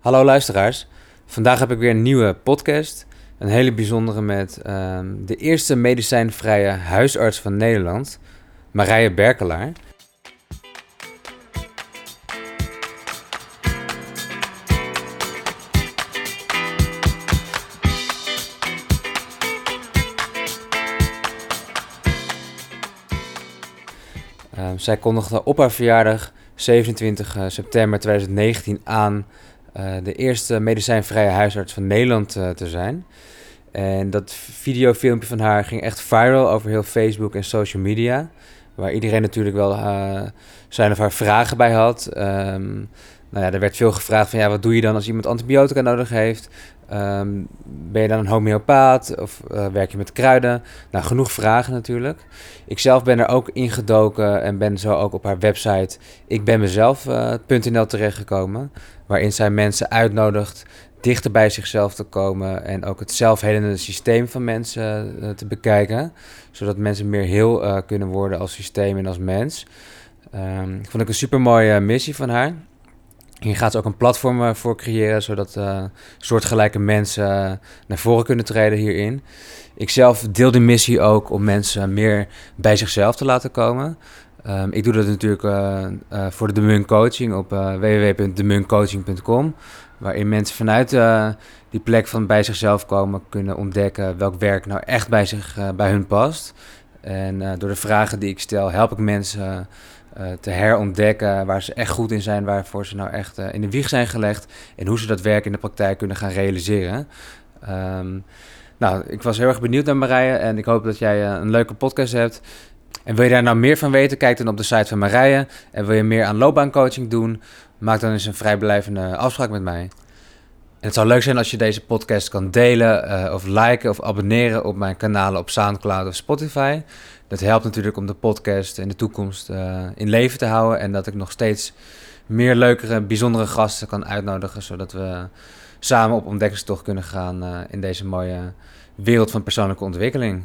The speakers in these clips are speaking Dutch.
Hallo luisteraars. Vandaag heb ik weer een nieuwe podcast. Een hele bijzondere met ehm, de eerste medicijnvrije huisarts van Nederland, Marije Berkelaar. Ehm, zij kondigde op haar verjaardag 27 eh, september 2019 aan de eerste medicijnvrije huisarts van Nederland uh, te zijn. En dat videofilmpje van haar ging echt viral over heel Facebook en social media. Waar iedereen natuurlijk wel uh, zijn of haar vragen bij had. Um, nou ja, er werd veel gevraagd van ja, wat doe je dan als iemand antibiotica nodig heeft? Um, ben je dan een homeopaat of werk je met kruiden? Nou, genoeg vragen natuurlijk. Ik zelf ben er ook ingedoken en ben zo ook op haar website ik ben mezelf.nl uh, terechtgekomen. Waarin zij mensen uitnodigt dichter bij zichzelf te komen en ook het zelfhelende systeem van mensen uh, te bekijken. Zodat mensen meer heel uh, kunnen worden als systeem en als mens. Um, vond ik een super mooie missie van haar. Hier gaat ze ook een platform voor creëren, zodat uh, soortgelijke mensen naar voren kunnen treden hierin. Ik zelf deel de missie ook om mensen meer bij zichzelf te laten komen. Um, ik doe dat natuurlijk voor de Demun Coaching op www.demuncoaching.com. Waarin mensen vanuit die plek van bij zichzelf komen kunnen ontdekken welk werk nou echt bij, zich, bij hun past. En door de vragen die ik stel help ik mensen te herontdekken waar ze echt goed in zijn, waarvoor ze nou echt in de wieg zijn gelegd en hoe ze dat werk in de praktijk kunnen gaan realiseren. Um, nou, ik was heel erg benieuwd naar Marije en ik hoop dat jij een leuke podcast hebt. En wil je daar nou meer van weten, kijk dan op de site van Marije. En wil je meer aan loopbaancoaching doen, maak dan eens een vrijblijvende afspraak met mij. En het zou leuk zijn als je deze podcast kan delen uh, of liken of abonneren op mijn kanalen op SoundCloud of Spotify. Dat helpt natuurlijk om de podcast in de toekomst uh, in leven te houden en dat ik nog steeds meer leukere, bijzondere gasten kan uitnodigen, zodat we samen op ontdekkingstocht kunnen gaan uh, in deze mooie wereld van persoonlijke ontwikkeling.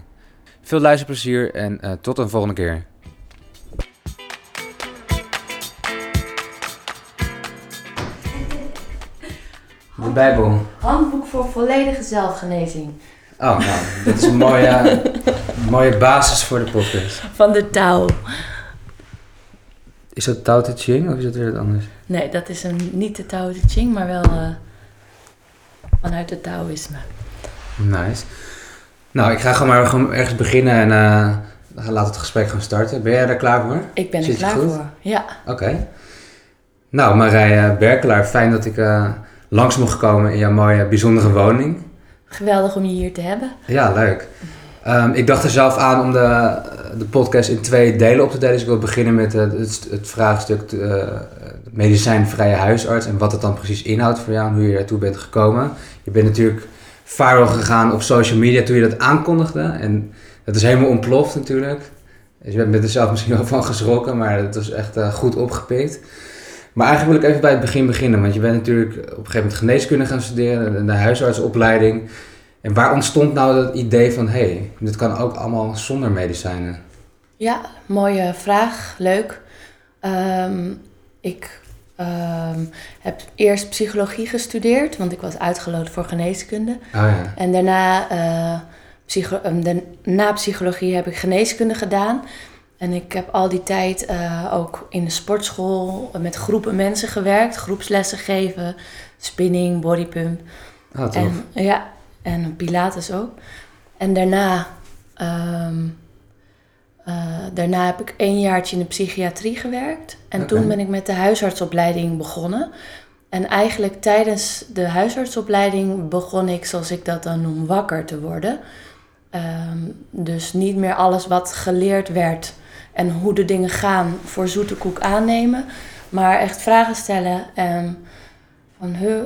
Veel luisterplezier en uh, tot een volgende keer. De Bijbel. Handboek voor volledige zelfgenezing. Oh, nou, dat is een mooie, mooie basis voor de podcast. Van de Tao. Is dat Tao Te Ching of is dat weer wat anders? Nee, dat is een, niet de Tao Te Ching, maar wel uh, vanuit het Taoïsme. Nice. Nou, ik ga gewoon maar gewoon ergens beginnen en uh, laat het gesprek gaan starten. Ben jij er klaar voor? Ik ben er klaar voor, ja. Oké. Okay. Nou, Marije Berkelaar, fijn dat ik uh, langs mocht komen in jouw mooie, bijzondere woning. Geweldig om je hier te hebben. Ja, leuk. Um, ik dacht er zelf aan om de, de podcast in twee delen op te delen. Dus ik wil beginnen met het, het, vraagstuk uh, medicijnvrije huisarts en wat het dan precies inhoudt voor jou en hoe je daartoe bent gekomen. Je bent natuurlijk viral gegaan op social media toen je dat aankondigde en dat is helemaal ontploft natuurlijk. Dus je bent er zelf misschien wel van geschrokken, maar dat was echt uh, goed opgepikt. Maar eigenlijk wil ik even bij het begin beginnen, want je bent natuurlijk op een gegeven moment geneeskunde gaan studeren, de huisartsopleiding. En waar ontstond nou dat idee van, hé, hey, dit kan ook allemaal zonder medicijnen? Ja, mooie vraag, leuk. Um, ik um, heb eerst psychologie gestudeerd, want ik was uitgeloot voor geneeskunde. Oh ja. En daarna, uh, psycho de, na psychologie heb ik geneeskunde gedaan. En ik heb al die tijd uh, ook in de sportschool met groepen mensen gewerkt. Groepslessen geven, spinning, bodypump. Ah, tof. En, ja, en Pilates ook. En daarna, um, uh, daarna heb ik één jaartje in de psychiatrie gewerkt. En toen ben ik met de huisartsopleiding begonnen. En eigenlijk tijdens de huisartsopleiding begon ik, zoals ik dat dan noem, wakker te worden. Um, dus niet meer alles wat geleerd werd en hoe de dingen gaan voor zoete koek aannemen. Maar echt vragen stellen en van, huh,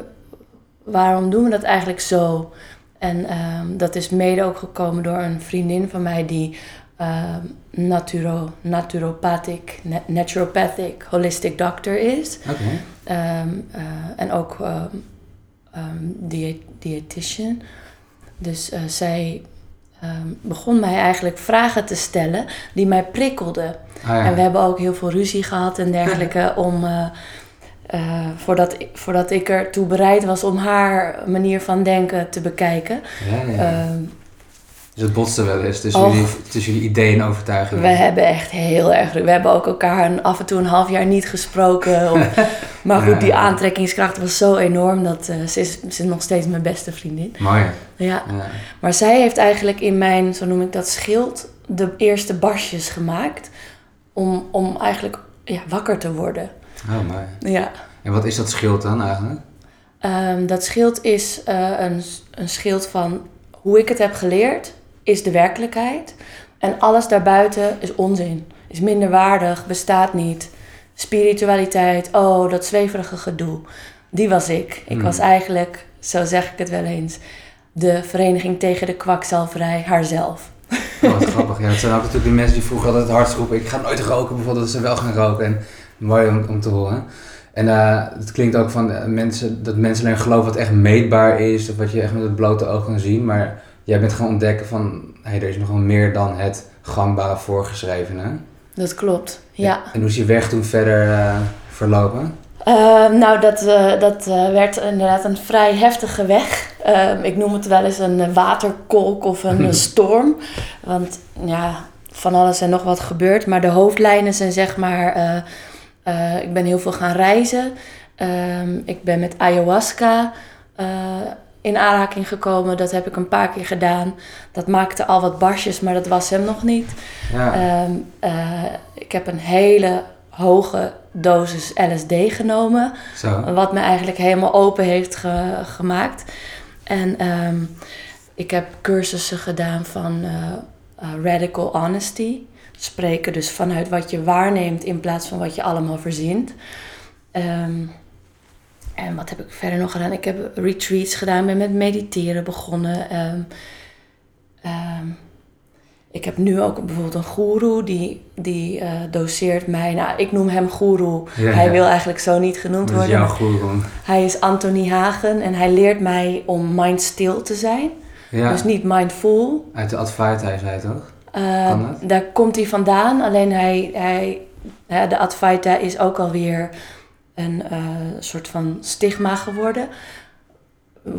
waarom doen we dat eigenlijk zo? En um, dat is mede ook gekomen door een vriendin van mij die um, naturo, naturopathic, naturopathic, holistic doctor is. Okay. Um, uh, en ook dietitian. Dus uh, zij begon mij eigenlijk vragen te stellen die mij prikkelden. Ah, ja. En we hebben ook heel veel ruzie gehad en dergelijke om... Uh, eh, voordat, voordat ik ertoe bereid was om haar manier van denken te bekijken. Ja, ja. Ehm, dus het botste wel eens tussen, jullie, tussen jullie ideeën en overtuigingen. we hebben echt heel erg... We hebben ook elkaar een, af en toe een half jaar niet gesproken. Of, maar goed, die aantrekkingskracht was zo enorm dat eh, ze, is, ze is nog steeds mijn beste vriendin. Mooi. Ja. Ja. Maar zij heeft eigenlijk in mijn, zo noem ik dat, schild de eerste barsjes gemaakt. Om, om eigenlijk ja, wakker te worden. Oh, mooi. Ja. En wat is dat schild dan eigenlijk? Ehm, dat schild is eh, een, een schild van hoe ik het heb geleerd, is de werkelijkheid. En alles daarbuiten is onzin. Is minderwaardig, bestaat niet. Spiritualiteit, oh, dat zweverige gedoe. Die was ik. Ik Hmm. was eigenlijk, zo zeg ik het wel eens, de vereniging tegen de kwakzalverij haarzelf. Oh, wat grappig. Ja, dat zijn ook natuurlijk die mensen die vroeger altijd het hardst roepen. Ik ga nooit roken, bijvoorbeeld, dat ze wel gaan roken. En mooi om, om te horen. En eh, het klinkt ook van eh, mensen, dat mensen alleen geloven wat echt meetbaar is. Of wat je echt met het blote oog kan zien. Maar jij bent gaan ontdekken van, hé, hey, er is nog wel meer dan het gangbare voorgeschrevene. Dat klopt, ja. En hoe is je weg toen verder eh, verlopen? Eh, nou, dat, eh, dat eh, werd inderdaad een vrij heftige weg. Ehm, ik noem het wel eens een waterkolk of een storm. Want ja, van alles en nog wat gebeurt. Maar de hoofdlijnen zijn zeg maar... ik ben heel veel gaan reizen. Ehm, ik ben met ayahuasca in aanraking gekomen. Dat heb ik een paar keer gedaan. Dat maakte al wat barsjes, maar dat was hem nog niet. Ja, Ehm, eh, ik heb een hele hoge dosis LSD genomen. zo. Wat me eigenlijk helemaal open heeft ge- gemaakt. En ehm, ik heb cursussen gedaan van eh, eh, radical honesty. Spreken dus vanuit wat je waarneemt in plaats van wat je allemaal verzint. Ehm, en wat heb ik verder nog gedaan? Ik heb retreats gedaan, ben met mediteren begonnen. Ehm, ehm, ik heb nu ook bijvoorbeeld een goeroe die, die eh, doseert mij. Nou, ik noem hem goeroe. Ja, Hij ja. wil eigenlijk zo niet genoemd Dat is worden. jouw maar goeroe. Hij is Anthony Hagen en hij leert mij om mindstil te zijn. Ja, Dus niet mindful. uit de Advaita hij zei toch? Eh, Kan dat? daar komt hij vandaan. Alleen hij, hij, ja, de Advaita is ook alweer een eh, soort van stigma geworden.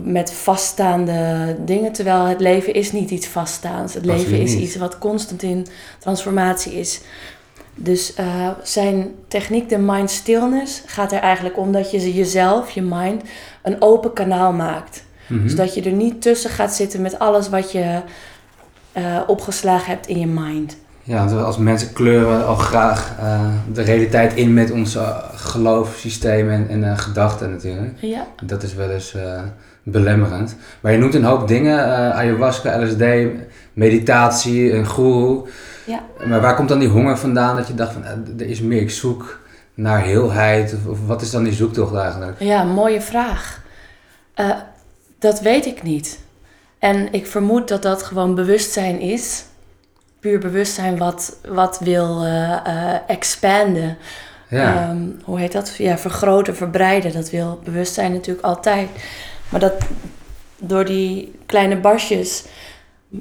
Met vaststaande dingen. Terwijl het leven is niet iets vaststaands. Het leven is niet. iets wat constant in transformatie is. Dus eh, zijn techniek, de mind stillness, gaat er eigenlijk om dat je jezelf, je mind, een open kanaal maakt. Mhm. Dus je er niet tussen gaat zitten met alles wat je eh, opgeslagen hebt in je mind. Ja, als mensen kleuren al graag eh, de realiteit in met ons uh, geloofssysteem en, en eh, gedachten natuurlijk. Ja. Dat is wel eens eh, belemmerend. Maar je noemt een hoop dingen, eh, ayahuasca, LSD, meditatie, een guru. Ja. Maar waar komt dan die honger vandaan dat je dacht van, eh, er is meer, ik zoek naar heelheid? Of, of wat is dan die zoektocht eigenlijk? Ja, mooie vraag. Eh, dat weet ik niet. En ik vermoed dat dat gewoon bewustzijn is. Puur bewustzijn wat, wat wil eh, eh, expanden. Ja, Ehm, hoe heet dat? Ja, vergroten, verbreiden. Dat wil bewustzijn natuurlijk altijd. Maar dat door die kleine barsjes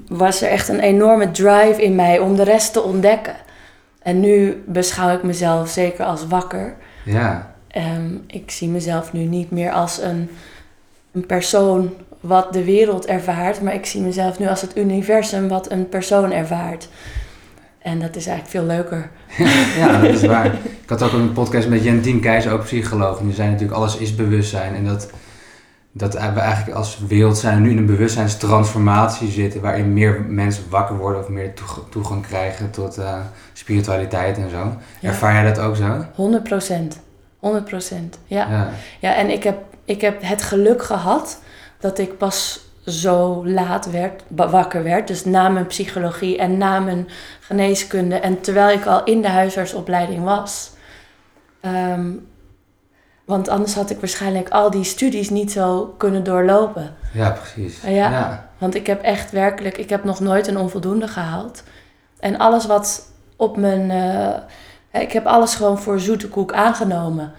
was er echt een enorme drive in mij om de rest te ontdekken. En nu beschouw ik mezelf zeker als wakker. ja, Ehm, ik zie mezelf nu niet meer als een, een persoon wat de wereld ervaart, maar ik zie mezelf nu als het universum wat een persoon ervaart. En dat is eigenlijk veel leuker. ja, dat is waar. Ik had ook een podcast met Jentien Keizer, ook psycholoog. En die zei natuurlijk, alles is bewustzijn. En dat, dat we eigenlijk als wereld zijn nu in een bewustzijnstransformatie zitten... waarin meer mensen wakker worden of meer toeg- toegang krijgen tot eh, spiritualiteit en zo. Ja. Ervaar jij dat ook zo? 100 procent. 100 procent. Ja. Ja. ja, en ik heb, ik heb het geluk gehad dat ik pas zo laat werd, wakker werd. Dus na mijn psychologie en na mijn geneeskunde. En terwijl ik al in de huisartsopleiding was. Ehm, want anders had ik waarschijnlijk al die studies niet zo kunnen doorlopen. Ja, precies. Ja. ja. Want ik heb echt werkelijk, ik heb nog nooit een onvoldoende gehaald. En alles wat op mijn, eh, ik heb alles gewoon voor zoete koek aangenomen.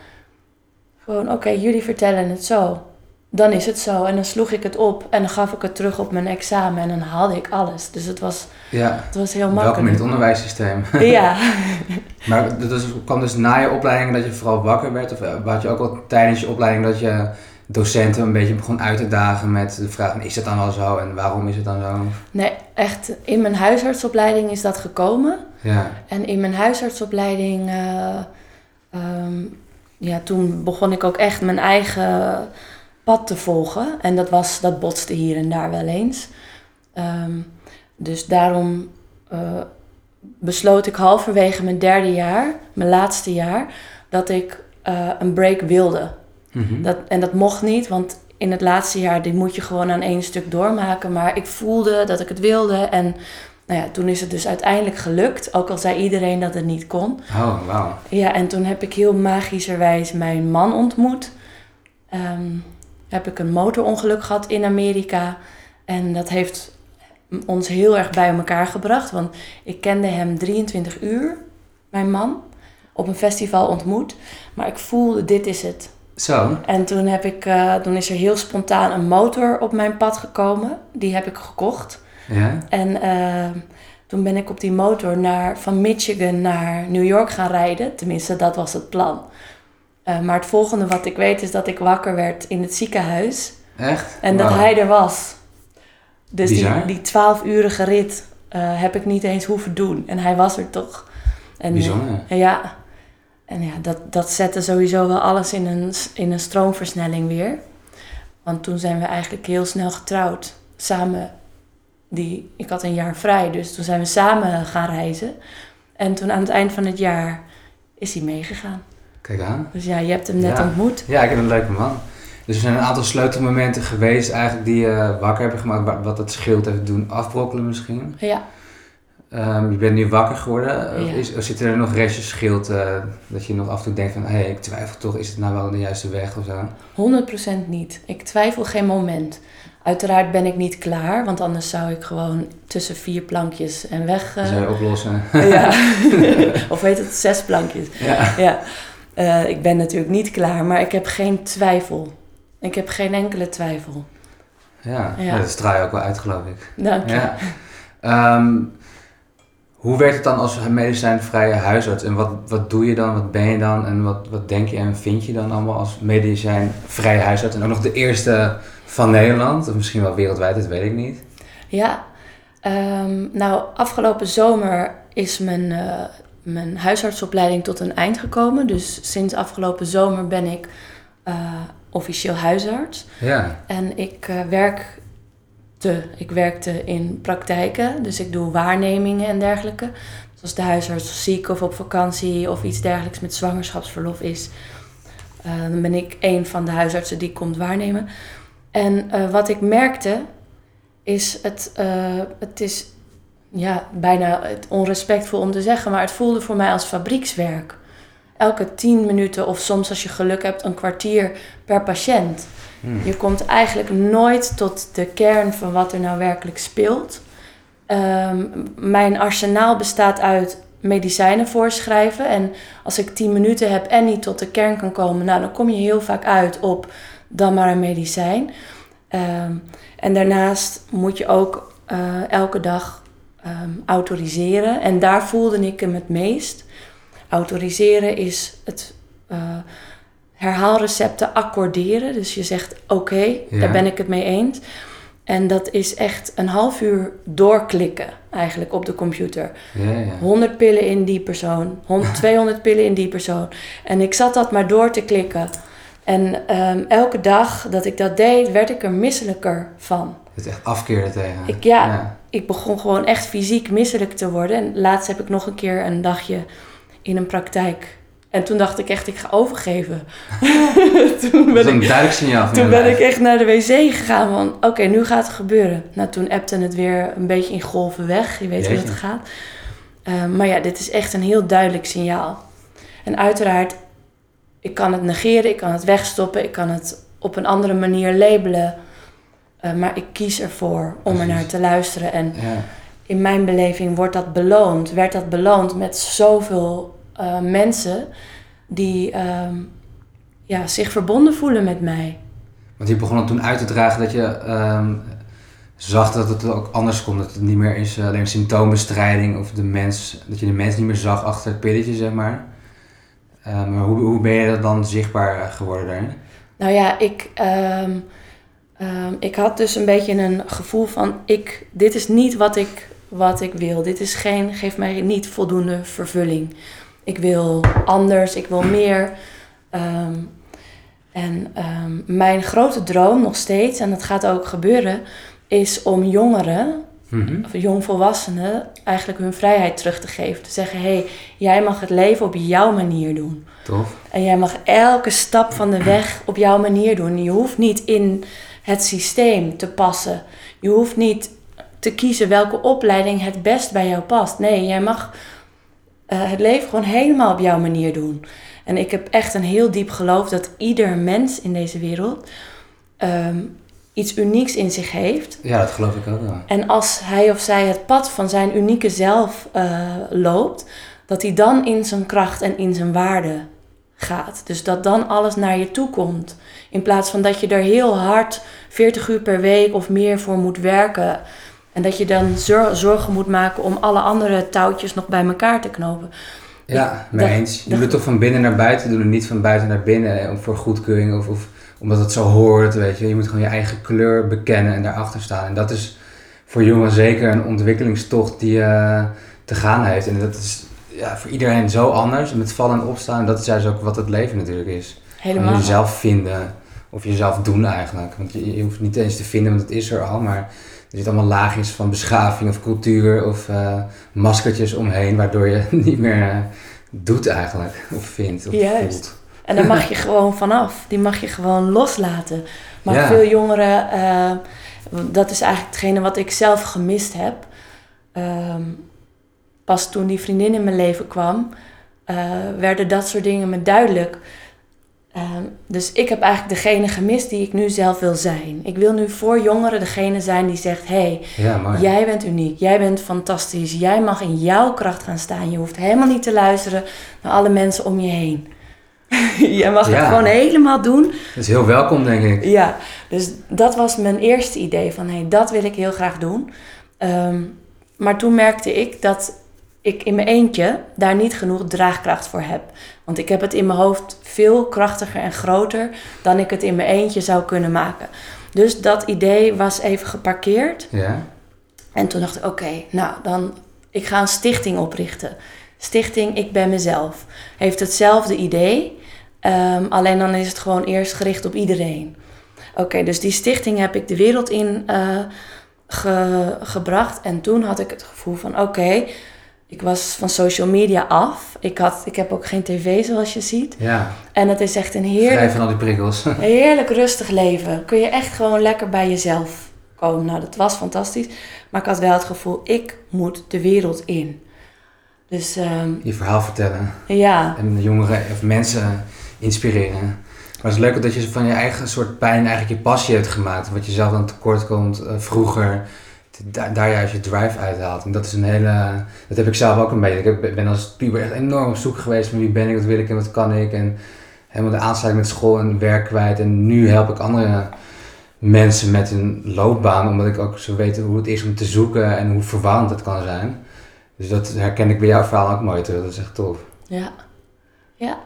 Gewoon, oké, jullie vertellen het zo. Dan is het zo. En dan sloeg ik het op en dan gaf ik het terug op mijn examen en dan haalde ik alles. Dus het was, Ja, het was heel welkom in makkelijk. het onderwijssysteem. Ja. maar dat is, kwam dus na je opleiding dat je vooral wakker werd? Of eh, had je ook al tijdens je opleiding dat je docenten een beetje begon uit te dagen met de vraag: is het dan wel zo en waarom is het dan zo? Nee, echt in mijn huisartsopleiding is dat gekomen. Ja, En in mijn huisartsopleiding, eh, ehm, ja, toen begon ik ook echt mijn eigen pad te volgen. En dat, was, dat botste hier en daar wel eens. Ehm, dus daarom eh, besloot ik halverwege mijn derde jaar, mijn laatste jaar, dat ik eh, een break wilde. Mhm. Dat, en dat mocht niet, want in het laatste jaar die moet je gewoon aan één stuk doormaken. Maar ik voelde dat ik het wilde. En nou ja, toen is het dus uiteindelijk gelukt. Ook al zei iedereen dat het niet kon. Oh, wauw. Ja, en toen heb ik heel magischerwijs mijn man ontmoet. Ehm, heb ik een motorongeluk gehad in Amerika. En dat heeft ons heel erg bij elkaar gebracht. Want ik kende hem 23 uur, mijn man, op een festival ontmoet. Maar ik voelde, dit is het. Zo, En toen, heb ik, eh, toen is er heel spontaan een motor op mijn pad gekomen. Die heb ik gekocht. ja. En eh, toen ben ik op die motor naar, van Michigan naar New York gaan rijden. Tenminste, dat was het plan. Eh, maar het volgende wat ik weet is dat ik wakker werd in het ziekenhuis. Echt? En dat hij er was. Dus die, Bizar. die 12-urige rit eh, heb ik niet eens hoeven doen. En hij was er toch. En, Bijzonder. eh, ja. En ja, dat, dat zette sowieso wel alles in een, in een stroomversnelling weer. Want toen zijn we eigenlijk heel snel getrouwd. Samen. Die, ik had een jaar vrij, dus toen zijn we samen gaan reizen. En toen aan het eind van het jaar is hij meegegaan. Kijk aan. Dus ja, je hebt hem net Ja. ontmoet. Ja, ik heb een leuke man. Dus er zijn een aantal sleutelmomenten geweest eigenlijk die je wakker hebben gemaakt. wa- Wat het schild heeft doen afbrokkelen misschien. Ja, Ehm, je bent nu wakker geworden. Ja. Is, zitten er nog restjes schild eh, dat je nog af en toe denkt van... Hé, hey, ik twijfel toch, is het nou wel de juiste weg of zo? 100% niet. Ik twijfel geen moment. Uiteraard ben ik niet klaar, want anders zou ik gewoon tussen vier plankjes en weg. Dat eh, zou je oplossen. ja. of heet het zes plankjes. ja. Ja. Eh, ik ben natuurlijk niet klaar, maar ik heb geen twijfel. Ik heb geen enkele twijfel. Ja. Dat straal je ook wel uit geloof ik. Dank je. Ja. Ehm, hoe werkt het dan als medicijnvrije huisarts? En wat, wat doe je dan? Wat ben je dan? En wat, wat denk je en vind je dan allemaal als medicijnvrije huisarts? En ook nog de eerste van Nederland, of misschien wel wereldwijd, dat weet ik niet. Ja, ehm, nou, afgelopen zomer is mijn, eh, mijn huisartsopleiding tot een eind gekomen. Dus sinds afgelopen zomer ben ik eh, officieel huisarts. Ja, En ik eh, werkte, ik werkte in praktijken, dus ik doe waarnemingen en dergelijke. Dus als de huisarts ziek of op vakantie of iets dergelijks met zwangerschapsverlof is, eh, dan ben ik een van de huisartsen die komt waarnemen. En wat ik merkte, is het, het is ja, bijna het onrespectvol om te zeggen, maar het voelde voor mij als fabriekswerk. Elke tien minuten of soms als je geluk hebt een kwartier per patiënt. Hm. Je komt eigenlijk nooit tot de kern van wat er nou werkelijk speelt. Ehm, mijn arsenaal bestaat uit medicijnen voorschrijven. En als ik 10 minuten heb en niet tot de kern kan komen, nou, dan kom je heel vaak uit op dan maar een medicijn. Ehm, en daarnaast moet je ook eh, elke dag ehm, autoriseren. En daar voelde ik hem het meest. Autoriseren is het eh, herhaalrecepten accorderen. Dus je zegt oké, Ja. daar ben ik het mee eens. En dat is echt een half uur doorklikken eigenlijk op de computer. ja, ja. 100 pillen in die persoon, 100, 200 pillen in die persoon. En ik zat dat maar door te klikken. En ehm, elke dag dat ik dat deed, werd ik er misselijker van. Het echt afkeren tegen. Ik, ja, ja. Ik begon gewoon echt fysiek misselijk te worden. En laatst heb ik nog een keer een dagje in een praktijk. En toen dacht ik echt, ik ga overgeven. toen Dat is een duidelijk signaal van toen ben lijf. ik echt naar de wc gegaan van, oké, nu gaat het gebeuren. Nou, toen appte het weer een beetje in golven weg. Je weet hoe het gaat. Eh, maar ja, dit is echt een heel duidelijk signaal. En uiteraard, ik kan het negeren, ik kan het wegstoppen, ik kan het op een andere manier labelen. Eh, maar ik kies ervoor om er naar te luisteren. En Ja. in mijn beleving wordt dat beloond, werd dat beloond met zoveel eh, mensen die ehm, ja, zich verbonden voelen met mij. Want je begon het toen uit te dragen dat je ehm, zag dat het ook anders kon. Dat het niet meer is alleen symptoombestrijding of de mens, dat je de mens niet meer zag achter het pilletje, zeg maar. Maar hoe, hoe ben je dan zichtbaar geworden daarin? Nou ja, ik, ehm, ik had dus een beetje een gevoel van: ik, dit is niet wat ik, wat ik wil. Dit is geen, geeft mij niet voldoende vervulling. Ik wil anders, ik wil meer. en mijn grote droom nog steeds, en dat gaat ook gebeuren, is om jongeren mm of jongvolwassenen eigenlijk hun vrijheid terug te geven. Te zeggen, hé, hey, jij mag het leven op jouw manier doen. Tof. En jij mag elke stap van de weg op jouw manier doen. Je hoeft niet in het systeem te passen. Je hoeft niet te kiezen welke opleiding het best bij jou past. Nee, jij mag uh, het leven gewoon helemaal op jouw manier doen. En ik heb echt een heel diep geloof dat ieder mens in deze wereld um, iets unieks in zich heeft. Ja, dat geloof ik ook wel. En als hij of zij het pad van zijn unieke zelf uh, loopt, dat hij dan in zijn kracht en in zijn waarde gaat. Dus dat dan alles naar je toe komt. In plaats van dat je er heel hard 40 uur per week of meer voor moet werken. En dat je dan zorgen moet maken om alle andere touwtjes nog bij elkaar te knopen. Ja, mee eens. Je moet het toch van binnen naar buiten doen en niet van buiten naar binnen. Voor goedkeuring of, of omdat het zo hoort, weet je. Je moet gewoon je eigen kleur bekennen en daarachter staan. En dat is voor jongen zeker een ontwikkelingstocht die uh, te gaan heeft. En dat is ja, voor iedereen zo anders. Met vallen en opstaan. Dat is juist ook wat het leven natuurlijk is. Helemaal. jezelf vinden. Of jezelf doen eigenlijk. Want je, je, hoeft niet eens te vinden, want het is er al. Maar er zit allemaal laagjes van beschaving of cultuur of uh, maskertjes omheen. Waardoor je niet meer uh, doet eigenlijk. Of vindt of Juist. voelt. En daar mag je gewoon vanaf. Die mag je gewoon loslaten. Maar veel jongeren, uh, dat is eigenlijk hetgene wat ik zelf gemist heb. Uh, pas toen die vriendin in mijn leven kwam, uh, werden dat soort dingen me duidelijk. Ehm, dus ik heb eigenlijk degene gemist die ik nu zelf wil zijn. Ik wil nu voor jongeren degene zijn die zegt: hey, jij bent uniek, jij bent fantastisch, jij mag in jouw kracht gaan staan. Je hoeft helemaal niet te luisteren naar alle mensen om je heen. Jij mag het gewoon helemaal doen. Dat is heel welkom, denk ik. Ja, dus dat was mijn eerste idee van, hé, hey, dat wil ik heel graag doen. Ehm, maar toen merkte ik dat ik in mijn eentje daar niet genoeg draagkracht voor heb. Want ik heb het in mijn hoofd veel krachtiger en groter dan ik het in mijn eentje zou kunnen maken. Dus dat idee was even geparkeerd. Ja. En toen dacht ik, oké, nou dan, ik ga een stichting oprichten. Stichting Ik Ben Mezelf. Heeft hetzelfde idee, um, alleen dan is het gewoon eerst gericht op iedereen. Oké, dus die stichting heb ik de wereld in uh, ge, gebracht. En toen had ik het gevoel van, oké, ik was van social media af. Ik, had, ik heb ook geen tv zoals je ziet. Ja. En het is echt een heerlijk... Vrij van al die prikkels. heerlijk rustig leven. Kun je echt gewoon lekker bij jezelf komen. Nou, dat was fantastisch. Maar ik had wel het gevoel, ik moet de wereld in. Dus, ehm, je verhaal vertellen. Ja. En de jongeren of mensen inspireren. Maar het is leuk dat je van je eigen soort pijn eigenlijk je passie hebt gemaakt. Wat je zelf aan tekort komt uh, vroeger. Daar, daar juist je drive uithaalt. En dat is een hele... Dat heb ik zelf ook een beetje. Ik ben als puber echt enorm op zoek geweest van wie ben ik, wat wil ik en wat kan ik. En helemaal de aansluiting met school en werk kwijt. En nu help ik andere mensen met hun loopbaan. Omdat ik ook zo weet hoe het is om te zoeken en hoe verwarrend het kan zijn. Dus dat herken ik bij jouw verhaal ook mooi terug. Dat is echt tof. Ja. Ja.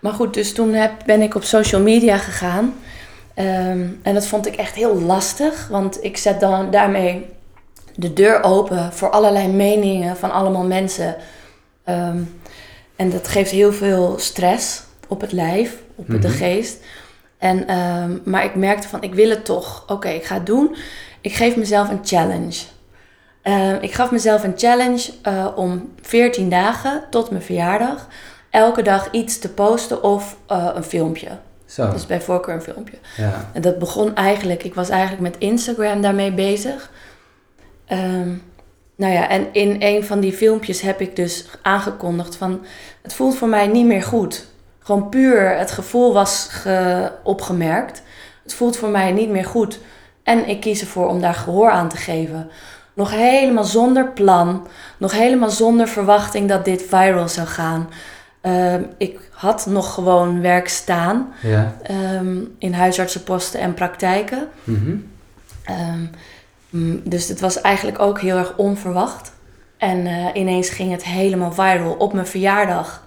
Maar goed, dus toen heb, ben ik op social media gegaan. Ehm, en dat vond ik echt heel lastig. Want ik zet dan daarmee de deur open voor allerlei meningen van allemaal mensen. Ehm, en dat geeft heel veel stress op het lijf, op de mhm. geest. En, um, maar ik merkte van, ik wil het toch. Oké, ik ga het doen. Ik geef mezelf een challenge. Uh, ik gaf mezelf een challenge uh, om 14 dagen tot mijn verjaardag elke dag iets te posten of uh, een filmpje. Zo. Dus bij voorkeur een filmpje. Ja. En dat begon eigenlijk, ik was eigenlijk met Instagram daarmee bezig. Um, nou ja, en in een van die filmpjes heb ik dus aangekondigd van het voelt voor mij niet meer goed. Gewoon puur het gevoel was ge opgemerkt. Het voelt voor mij niet meer goed. En ik kies ervoor om daar gehoor aan te geven. Nog helemaal zonder plan. Nog helemaal zonder verwachting dat dit viral zou gaan. Ehm, ik had nog gewoon werk staan Ja. ehm, in huisartsenposten en praktijken. Mhm. Ehm, mm, dus het was eigenlijk ook heel erg onverwacht. En eh, ineens ging het helemaal viral op mijn verjaardag.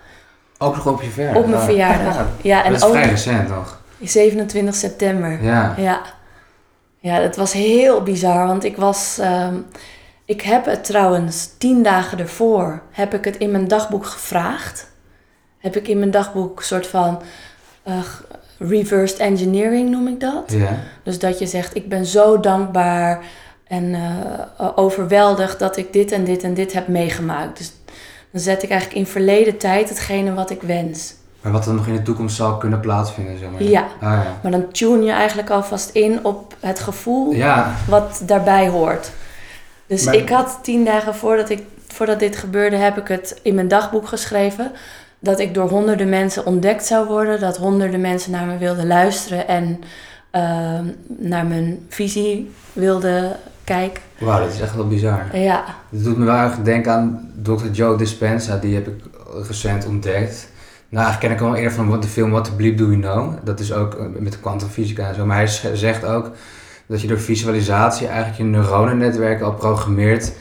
Ook nog op je verjaardag? Op mijn verjaardag. Ja, en dat is ook vrij recent nog. 27 september. Ja. Ja. Ja, het was heel bizar, want ik was... ehm, ik heb het trouwens tien dagen ervoor, heb ik het in mijn dagboek gevraagd. Heb ik in mijn dagboek soort van eh, reversed engineering noem ik dat. Ja. Dus dat je zegt, ik ben zo dankbaar en eh, overweldigd dat ik dit en dit en dit heb meegemaakt. Dus dan zet ik eigenlijk in verleden tijd hetgene wat ik wens. Maar wat er nog in de toekomst zal kunnen plaatsvinden, zeg maar. Ja. Ah, ja. Maar dan tune je eigenlijk alvast in op het gevoel Ja, wat daarbij hoort. Dus Maar- ik had tien dagen voordat, ik, voordat dit gebeurde, heb ik het in mijn dagboek geschreven. Dat ik door honderden mensen ontdekt zou worden. Dat honderden mensen naar me wilden luisteren en ehm, naar mijn visie wilden kijken. wauw, dat is echt wel bizar. Ja, Het doet me wel erg denken aan Dr. Joe Dispenza, die heb ik recent ontdekt. Nou, eigenlijk ken ik hem al eerder van de film What the Bleep Do We Know. Dat is ook eh, met de kwantumfysica en zo. Maar hij zegt ook dat je door visualisatie eigenlijk je neuronennetwerk al programmeert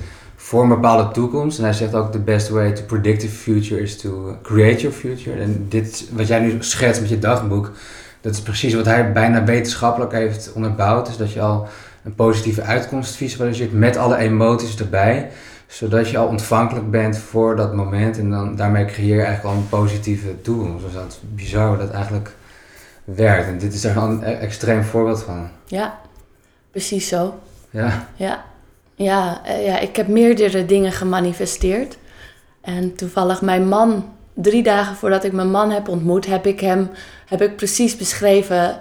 voor een bepaalde toekomst. En hij zegt ook the best way to predict the future is to create your future. En dit, wat jij nu schetst met je dagboek, dat is precies wat hij bijna wetenschappelijk heeft onderbouwd. Dus dat je al een positieve uitkomst visualiseert met alle emoties erbij zodat je al ontvankelijk bent voor dat moment en dan daarmee creëer je eigenlijk al een positieve toekomst. Dus dat is bizar hoe dat eigenlijk werkt. En dit is er een e- extreem voorbeeld van. ja, precies zo. Ja, Ja, ja, eh, ja, ik heb meerdere dingen gemanifesteerd. En toevallig mijn man, drie dagen voordat ik mijn man heb ontmoet, heb ik hem heb ik precies beschreven.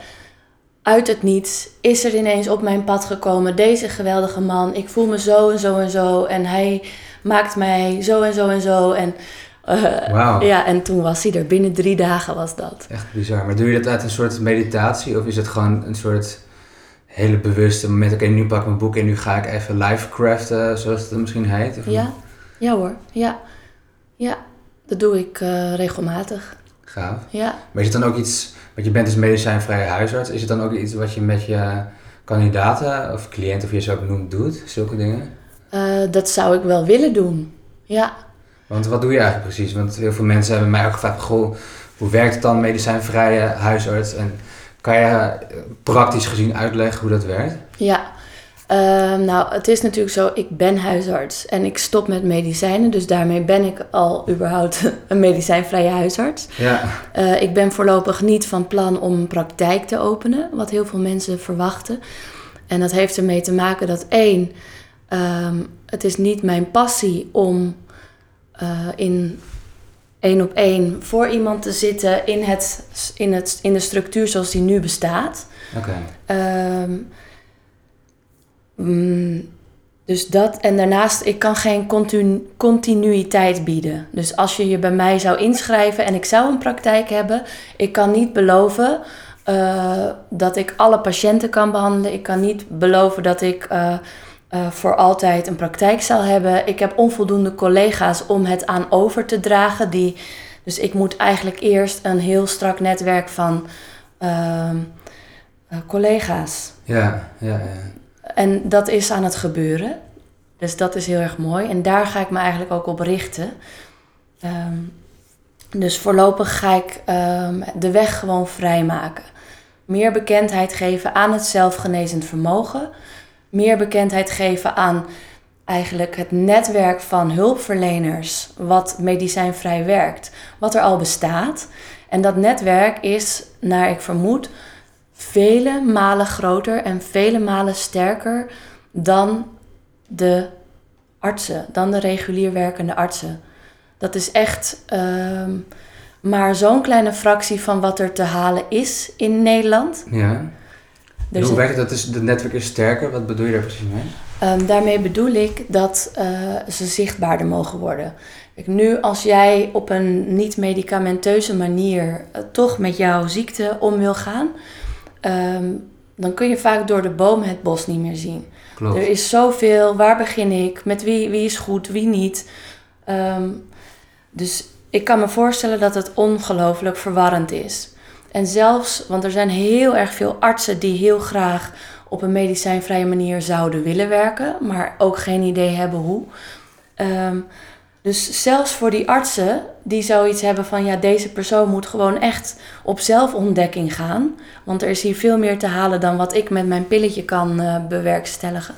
Uit het niets is er ineens op mijn pad gekomen deze geweldige man. Ik voel me zo en zo en zo. En hij maakt mij zo en zo en zo. En, eh, wauw. ja, en toen was hij er. Binnen drie dagen was dat. Echt bizar. Maar doe je dat uit een soort meditatie of is het gewoon een soort hele bewuste moment? Oké, nu pak ik mijn boek en nu ga ik even live craften, zoals het misschien heet. Of Ja, ja hoor. Ja, ja. dat doe ik eh, regelmatig. Gaaf. Ja. Maar is het dan ook iets, want je bent dus medicijnvrije huisarts, is het dan ook iets wat je met je kandidaten of cliënten of je zo benoemd doet, zulke dingen? Eh, dat zou ik wel willen doen. Ja. Want wat doe je eigenlijk precies? Want heel veel mensen hebben mij ook gevraagd, goh, hoe werkt het dan medicijnvrije huisarts? En kan je eh, praktisch gezien uitleggen hoe dat werkt? Ja. Ehm, nou, het is natuurlijk zo, ik ben huisarts en ik stop met medicijnen. Dus daarmee ben ik al überhaupt een medicijnvrije huisarts. Ja, Eh, ik ben voorlopig niet van plan om een praktijk te openen, wat heel veel mensen verwachten. En dat heeft ermee te maken dat één, ehm, het is niet mijn passie om eh, in één op één voor iemand te zitten in, het, in, het, in de structuur zoals die nu bestaat. oké. Ehm, mm, dus dat. En daarnaast, ik kan geen continu- continuïteit bieden. Dus als je je bij mij zou inschrijven en ik zou een praktijk hebben, ik kan niet beloven eh, dat ik alle patiënten kan behandelen. Ik kan niet beloven dat ik eh, eh, voor altijd een praktijk zal hebben. Ik heb onvoldoende collega's om het aan over te dragen. Die, dus ik moet eigenlijk eerst een heel strak netwerk van ehm, eh, collega's. Ja, ja, ja. En dat is aan het gebeuren. Dus dat is heel erg mooi. En daar ga ik me eigenlijk ook op richten. Ehm, dus voorlopig ga ik ehm, de weg gewoon vrijmaken. Meer bekendheid geven aan het zelfgenezend vermogen. Meer bekendheid geven aan eigenlijk het netwerk van hulpverleners wat medicijnvrij werkt. Wat er al bestaat. En dat netwerk is, naar ik vermoed, vele malen groter en vele malen sterker dan de artsen, dan de regulier werkende artsen. Dat is echt ehm, maar zo'n kleine fractie van wat er te halen is in Nederland. ja. Er hoe werkt het? Dat is, de netwerk is sterker. Wat bedoel je daar precies mee? Ehm, daarmee bedoel ik dat eh, ze zichtbaarder mogen worden. Kijk, nu als jij op een niet-medicamenteuze manier eh, toch met jouw ziekte om wil gaan, ehm, dan kun je vaak door de boom het bos niet meer zien. Klopt. Er is zoveel, waar begin ik, met wie, wie is goed, wie niet. Ehm, dus ik kan me voorstellen dat het ongelooflijk verwarrend is. En zelfs, want er zijn heel erg veel artsen die heel graag op een medicijnvrije manier zouden willen werken, maar ook geen idee hebben hoe. Ehm, dus zelfs voor die artsen die zoiets hebben van ja, deze persoon moet gewoon echt op zelfontdekking gaan. Want er is hier veel meer te halen dan wat ik met mijn pilletje kan uh, bewerkstelligen.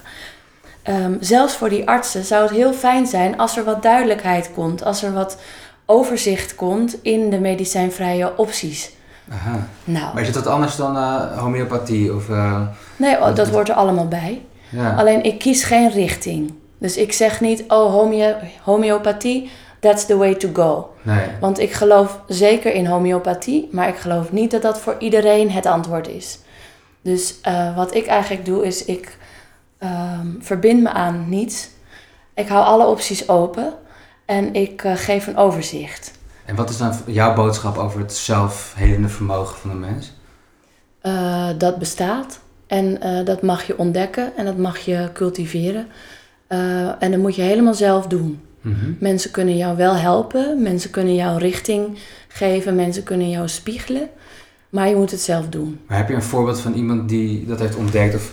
Um, zelfs voor die artsen zou het heel fijn zijn als er wat duidelijkheid komt, als er wat overzicht komt in de medicijnvrije opties. Aha. Nou. Maar is het wat anders dan uh, homeopathie? Of, uh, nee, oh, dat hoort er allemaal bij. Ja. Alleen ik kies geen richting. Dus ik zeg niet, oh, homeo homeopathie, that's the way to go. Nee. Want ik geloof zeker in homeopathie, maar ik geloof niet dat dat voor iedereen het antwoord is. Dus uh, wat ik eigenlijk doe, is ik um, verbind me aan niets. Ik hou alle opties open en ik geef een overzicht. En wat is dan jouw boodschap over het zelfhelende vermogen van de mens? Uh, dat bestaat en dat mag je ontdekken en dat mag je cultiveren. Uh, en dat moet je helemaal zelf doen. Mm Mensen kunnen jou wel helpen, mensen kunnen jou richting geven, mensen kunnen jou spiegelen, maar je moet het zelf doen. Maar heb je een voorbeeld van iemand die dat heeft ontdekt? Of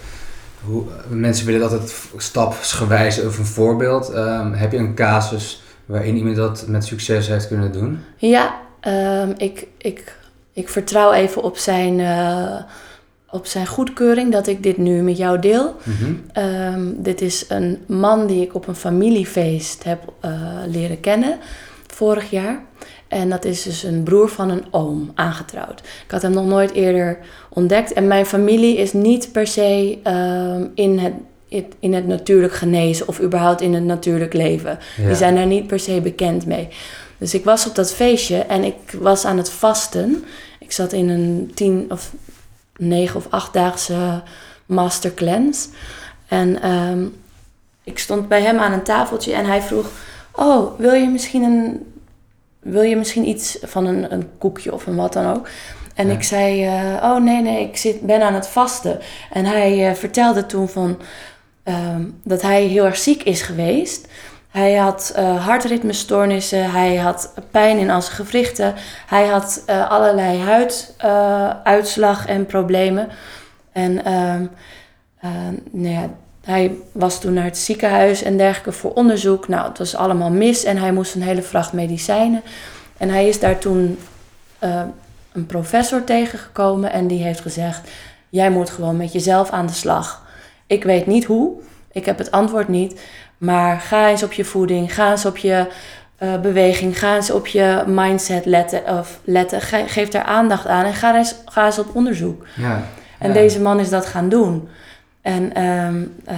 hoe, mensen willen altijd stapsgewijs of een voorbeeld. Um, heb je een casus waarin iemand dat met succes heeft kunnen doen? Ja, um, ik, ik, ik vertrouw even op zijn. Uh, op zijn goedkeuring dat ik dit nu met jou deel. Mhm. Ehm, dit is een man die ik op een familiefeest heb uh, leren kennen vorig jaar. En dat is dus een broer van een oom, aangetrouwd. Ik had hem nog nooit eerder ontdekt. En mijn familie is niet per se um, in, het, in het natuurlijk genezen of überhaupt in het natuurlijk leven. Die zijn daar niet per se bekend mee. Dus ik was op dat feestje en ik was aan het vasten. Ik zat in een tien of negen of achtdaagse masterclass. En um, ik stond bij hem aan een tafeltje en hij vroeg: Oh, wil je misschien, een, wil je misschien iets van een, een koekje of een wat dan ook? En ik zei: uh, Oh nee, nee, ik zit, ben aan het vasten. En hij uh, vertelde toen van, um, dat hij heel erg ziek is geweest. Hij had uh, hartritmestoornissen, hij had pijn in zijn gewrichten, hij had uh, allerlei huiduitslag uh, en problemen. En uh, nou ja, hij was toen naar het ziekenhuis en dergelijke voor onderzoek. Nou, het was allemaal mis en hij moest een hele vracht medicijnen. En hij is daar toen een professor tegengekomen en die heeft gezegd: Jij moet gewoon met jezelf aan de slag. Ik weet niet hoe, ik heb het antwoord niet. Maar ga eens op je voeding, ga eens op je uh, beweging, ga eens op je mindset letten. Of letten. geef daar aandacht aan en ga eens, ga eens op onderzoek. Ja, en deze man is dat gaan doen. En um, uh,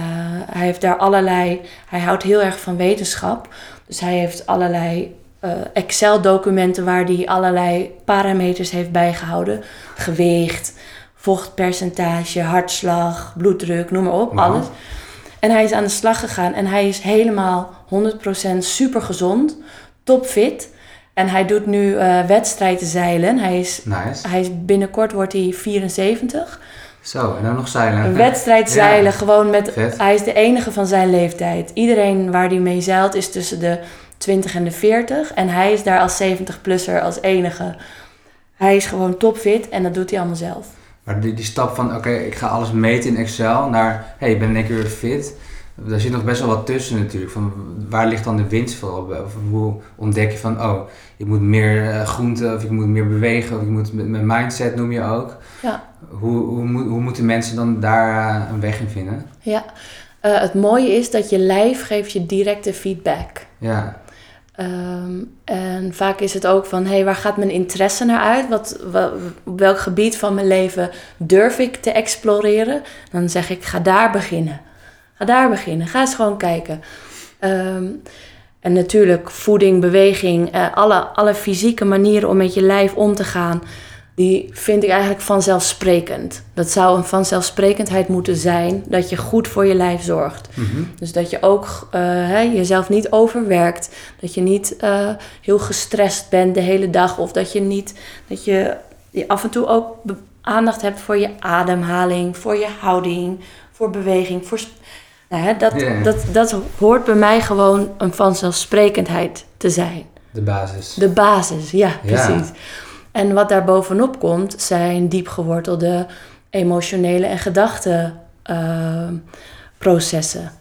hij heeft daar allerlei. Hij houdt heel erg van wetenschap. Dus hij heeft allerlei uh, Excel-documenten waar hij allerlei parameters heeft bijgehouden: gewicht, vochtpercentage, hartslag, bloeddruk, noem maar op, wow. alles. En hij is aan de slag gegaan en hij is helemaal 100% super gezond, topfit. En hij doet nu uh, wedstrijden zeilen. Hij is, nice. hij is binnenkort wordt hij 74. Zo, en dan nog zeilen. Een wedstrijd zeilen, gewoon met. Hij is de enige van zijn leeftijd. Iedereen waar hij mee zeilt is tussen de 20 en de 40. En hij is daar als 70-plusser als enige. Hij is gewoon topfit en dat doet hij allemaal zelf. Maar die, die stap van, oké, ik ga alles meten in Excel, naar, hey, ik ben in één keer weer fit. Daar zit nog best wel wat tussen natuurlijk. Van waar ligt dan de winst voor? Of hoe ontdek je van, oh, ik moet meer uh, groenten of ik moet meer bewegen of ik moet met mijn mindset noem je ook. Ja. Hoe, hoe, hoe moeten mensen dan daar uh, een weg in vinden? Ja, uh, het mooie is dat je lijf geeft je directe feedback. Ja. Um, en vaak is het ook van, hé, hey, waar gaat mijn interesse naar uit? Wat, op welk gebied van mijn leven durf ik te exploreren? Dan zeg ik, ga daar beginnen. Ga daar beginnen. Ga eens gewoon kijken. Um, en natuurlijk voeding, beweging, uh, alle, alle fysieke manieren om met je lijf om te gaan die vind ik eigenlijk vanzelfsprekend. Dat zou een vanzelfsprekendheid moeten zijn dat je goed voor je lijf zorgt. Mhm. Dus dat je ook uh, jezelf niet overwerkt, dat je niet uh, heel gestrest bent de hele dag of dat je niet dat je, af en toe ook aandacht hebt voor je ademhaling, voor je houding, voor beweging, voor nou, hè, dat, dat, dat hoort bij mij gewoon een vanzelfsprekendheid te zijn. De basis. De basis, ja, Ja. En wat daar bovenop komt, zijn diepgewortelde emotionele en gedachtenprocessen.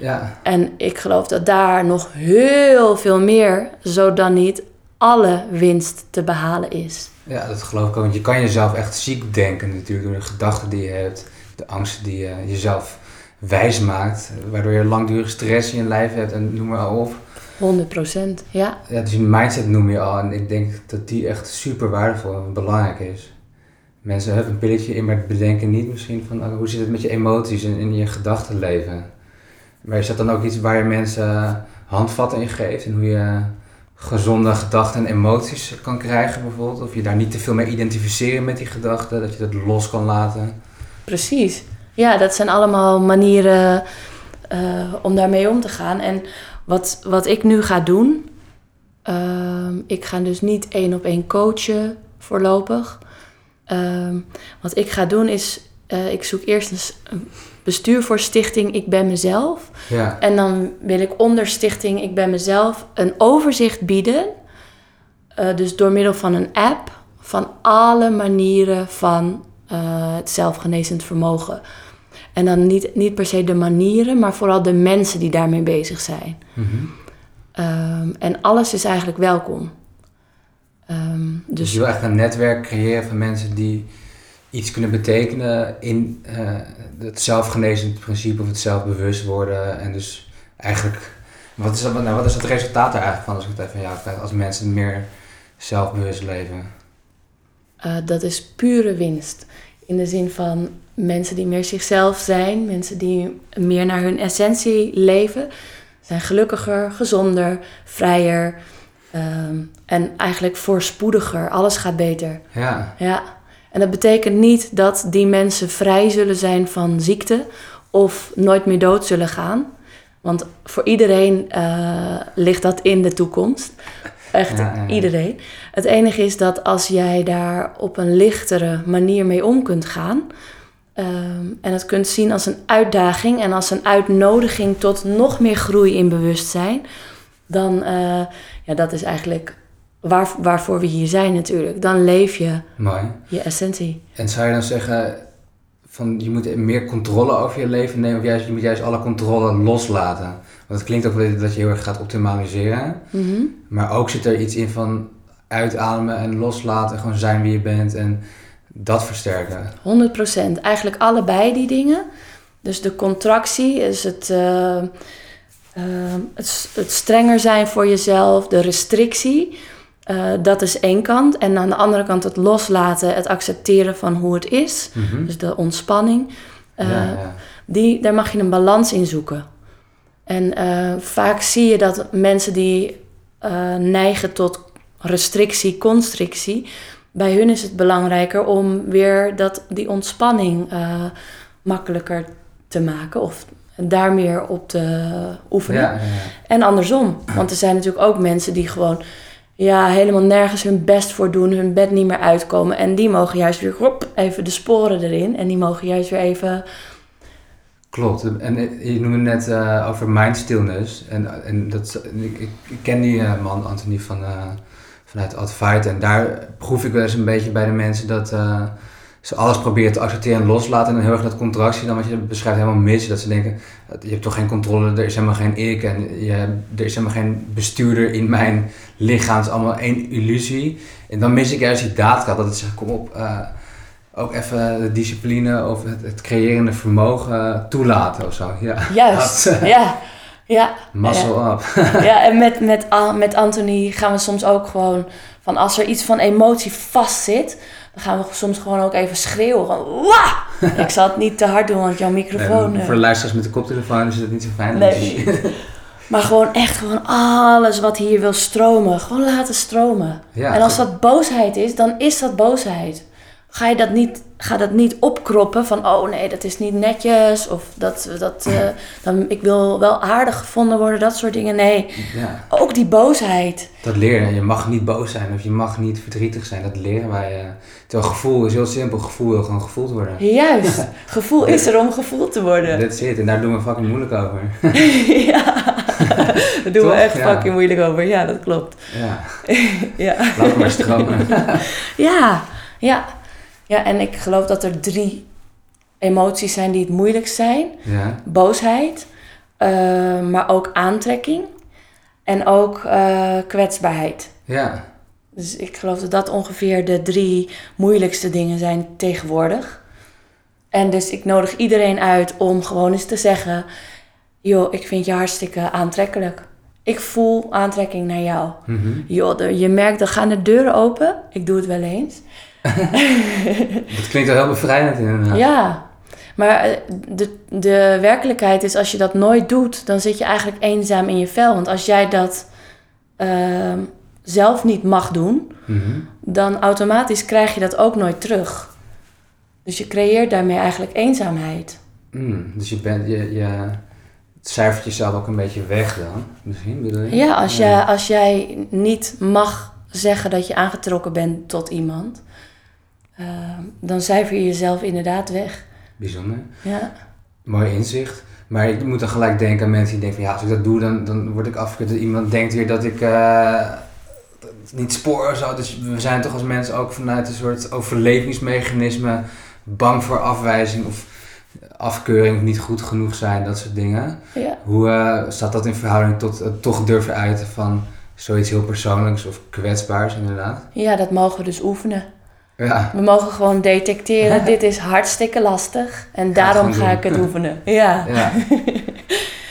Ja, En ik geloof dat daar nog heel veel meer, zo dan niet alle winst te behalen is. ja, dat geloof ik ook. Want je kan jezelf echt ziek denken natuurlijk door de gedachten die je hebt. De angsten die je jezelf wijs maakt. Waardoor je langdurig stress in je lijf hebt en noem maar op. 100 procent, ja. Ja, dus een mindset noem je al. En ik denk dat die echt super waardevol en belangrijk is. Mensen hebben een pilletje in, maar bedenken niet misschien van oh, hoe zit het met je emoties en in je gedachtenleven. Maar is dat dan ook iets waar je mensen handvatten in geeft en hoe je gezonde gedachten en emoties kan krijgen bijvoorbeeld? Of je daar niet te veel mee identificeren met die gedachten, dat je dat los kan laten? Precies. Ja, dat zijn allemaal manieren eh, om daarmee om te gaan. En wat, wat ik nu ga doen, ehm, ik ga dus niet één op één coachen voorlopig. Ehm, wat ik ga doen is, eh, ik zoek eerst een bestuur voor stichting Ik Ben Mezelf. Ja, En dan wil ik onder stichting Ik Ben Mezelf een overzicht bieden. eh, dus door middel van een app van alle manieren van eh, het zelfgenezend vermogen. En dan niet, niet per se de manieren, maar vooral de mensen die daarmee bezig zijn. Mhm. Ehm, en alles is eigenlijk welkom. Ehm, Dus dus je wil echt een netwerk creëren van mensen die iets kunnen betekenen in eh, het zelfgenezend principe of het zelfbewust worden. En dus eigenlijk, wat is, dat, nou, wat is het resultaat daar eigenlijk van als ik het even van jou vraag, als mensen meer zelfbewust leven? eh, dat is pure winst. In de zin van mensen die meer zichzelf zijn, mensen die meer naar hun essentie leven, zijn gelukkiger, gezonder, vrijer ehm, en eigenlijk voorspoediger. Alles gaat beter. Ja, Ja. En dat betekent niet dat die mensen vrij zullen zijn van ziekte of nooit meer dood zullen gaan. Want voor iedereen eh, ligt dat in de toekomst. Echt Ja, ja, ja. iedereen. Het enige is dat als jij daar op een lichtere manier mee om kunt gaan. Ehm, en het kunt zien als een uitdaging en als een uitnodiging tot nog meer groei in bewustzijn. Dan, eh, ja, dat is eigenlijk waar, waarvoor we hier zijn natuurlijk. Dan leef je mooi. je essentie. En zou je dan zeggen van je moet meer controle over je leven nemen of juist, je moet juist alle controle loslaten? Want het klinkt ook wel dat je heel erg gaat optimaliseren. Mhm. Maar ook zit er iets in van uitademen en loslaten, gewoon zijn wie je bent en dat versterken. 100%. Eigenlijk allebei die dingen. Dus de contractie is het, eh, eh, het, strenger zijn voor jezelf, de restrictie. eh, dat is één kant. En aan de andere kant het loslaten, het accepteren van hoe het is. Mhm. Dus de ontspanning. Ja, ja. die, daar mag je een balans in zoeken. En vaak zie je dat mensen die neigen tot restrictie, constrictie, bij hun is het belangrijker om weer dat, die ontspanning eh, makkelijker te maken of daar meer op te oefenen. Ja, ja, ja. En andersom, want er zijn natuurlijk ook mensen die gewoon ja, helemaal nergens hun best voor doen, hun bed niet meer uitkomen. En die mogen juist weer hop, even de sporen erin. En die mogen juist weer even Klopt. En eh, je noemde net eh, over mindstillness. En, en dat, ik, ik, ken die man, Anthony, van, vanuit Advait. En daar proef ik wel eens een beetje bij de mensen dat eh, ze alles proberen te accepteren en loslaten. En dan heel erg dat contractie, dan wat je beschrijft, helemaal mis. Dat ze denken, je hebt toch geen controle, er is helemaal geen ik. En je, er is helemaal geen bestuurder in mijn lichaam. Het is allemaal één illusie. En dan mis ik juist die daadkracht. Dat het zegt, kom op... eh, ook even de discipline of het, het creërende vermogen toelaten of zo. Ja. Juist, eh, ja. Ja, Muscle up. ja en met, met, met Anthony gaan we soms ook gewoon van als er iets van emotie vastzit, dan gaan we soms gewoon ook even schreeuwen. Gewoon, Wah! Ik zal het niet te hard doen, want jouw microfoon. Nee, eh, voor de luisteraars met de koptelefoon is het niet zo fijn. Nee. maar gewoon echt gewoon alles wat hier wil stromen, gewoon laten stromen. Ja, en als dat boosheid is, dan is dat boosheid. Ga je dat niet, ga dat niet opkroppen van, oh nee, dat is niet netjes. Of dat, dat eh, dan, ik wil wel aardig gevonden worden, dat soort dingen. Nee, ja, ook die boosheid. dat leren. Je mag niet boos zijn of je mag niet verdrietig zijn. Dat leren wij. eh. terwijl gevoel is heel simpel. Gevoel wil gewoon gevoeld worden. Juist, gevoel is er om gevoeld te worden. That's it. En daar doen we fucking moeilijk over. ja. Daar doen we echt Ja. fucking moeilijk over. Ja, dat klopt. Ja, ja. laat maar stromen. ja, ja. Ja, en ik geloof dat er drie emoties zijn die het moeilijkst zijn. ja, Boosheid, eh, maar ook aantrekking en ook eh, kwetsbaarheid. ja, Dus ik geloof dat dat ongeveer de drie moeilijkste dingen zijn tegenwoordig. En dus ik nodig iedereen uit om gewoon eens te zeggen: joh, ik vind je hartstikke aantrekkelijk. Ik voel aantrekking naar jou. Mhm. Joh, de- je merkt, er gaan de deuren open. Ik doe het wel eens. Dat klinkt wel heel bevrijdend inderdaad. Ja, maar eh, de, de werkelijkheid is, als je dat nooit doet, dan zit je eigenlijk eenzaam in je vel. Want als jij dat ehm, zelf niet mag doen, Mhm. dan automatisch krijg je dat ook nooit terug. Dus je creëert daarmee eigenlijk eenzaamheid. Mm, dus je, bent, je, je cijfert jezelf ook een beetje weg dan, misschien bedoel je? Ja, als, Jij, als jij niet mag zeggen dat je aangetrokken bent tot iemand, ehm, dan cijfer je jezelf inderdaad weg. Bijzonder. Ja. Mooi inzicht. Maar ik moet dan gelijk denken aan mensen die denken van ja, als ik dat doe, dan, dan word ik afgekeurd. Iemand denkt weer dat ik eh, niet spoor of zo. Dus we zijn toch als mensen ook vanuit een soort overlevingsmechanisme bang voor afwijzing of afkeuring of niet goed genoeg zijn, dat soort dingen. Ja. Hoe eh, staat dat in verhouding tot het toch durven uiten van zoiets heel persoonlijks of kwetsbaars inderdaad? ja, dat mogen we dus oefenen. Ja, We mogen gewoon detecteren, dit is hartstikke lastig en daarom ga ik het oefenen. Ja. ja.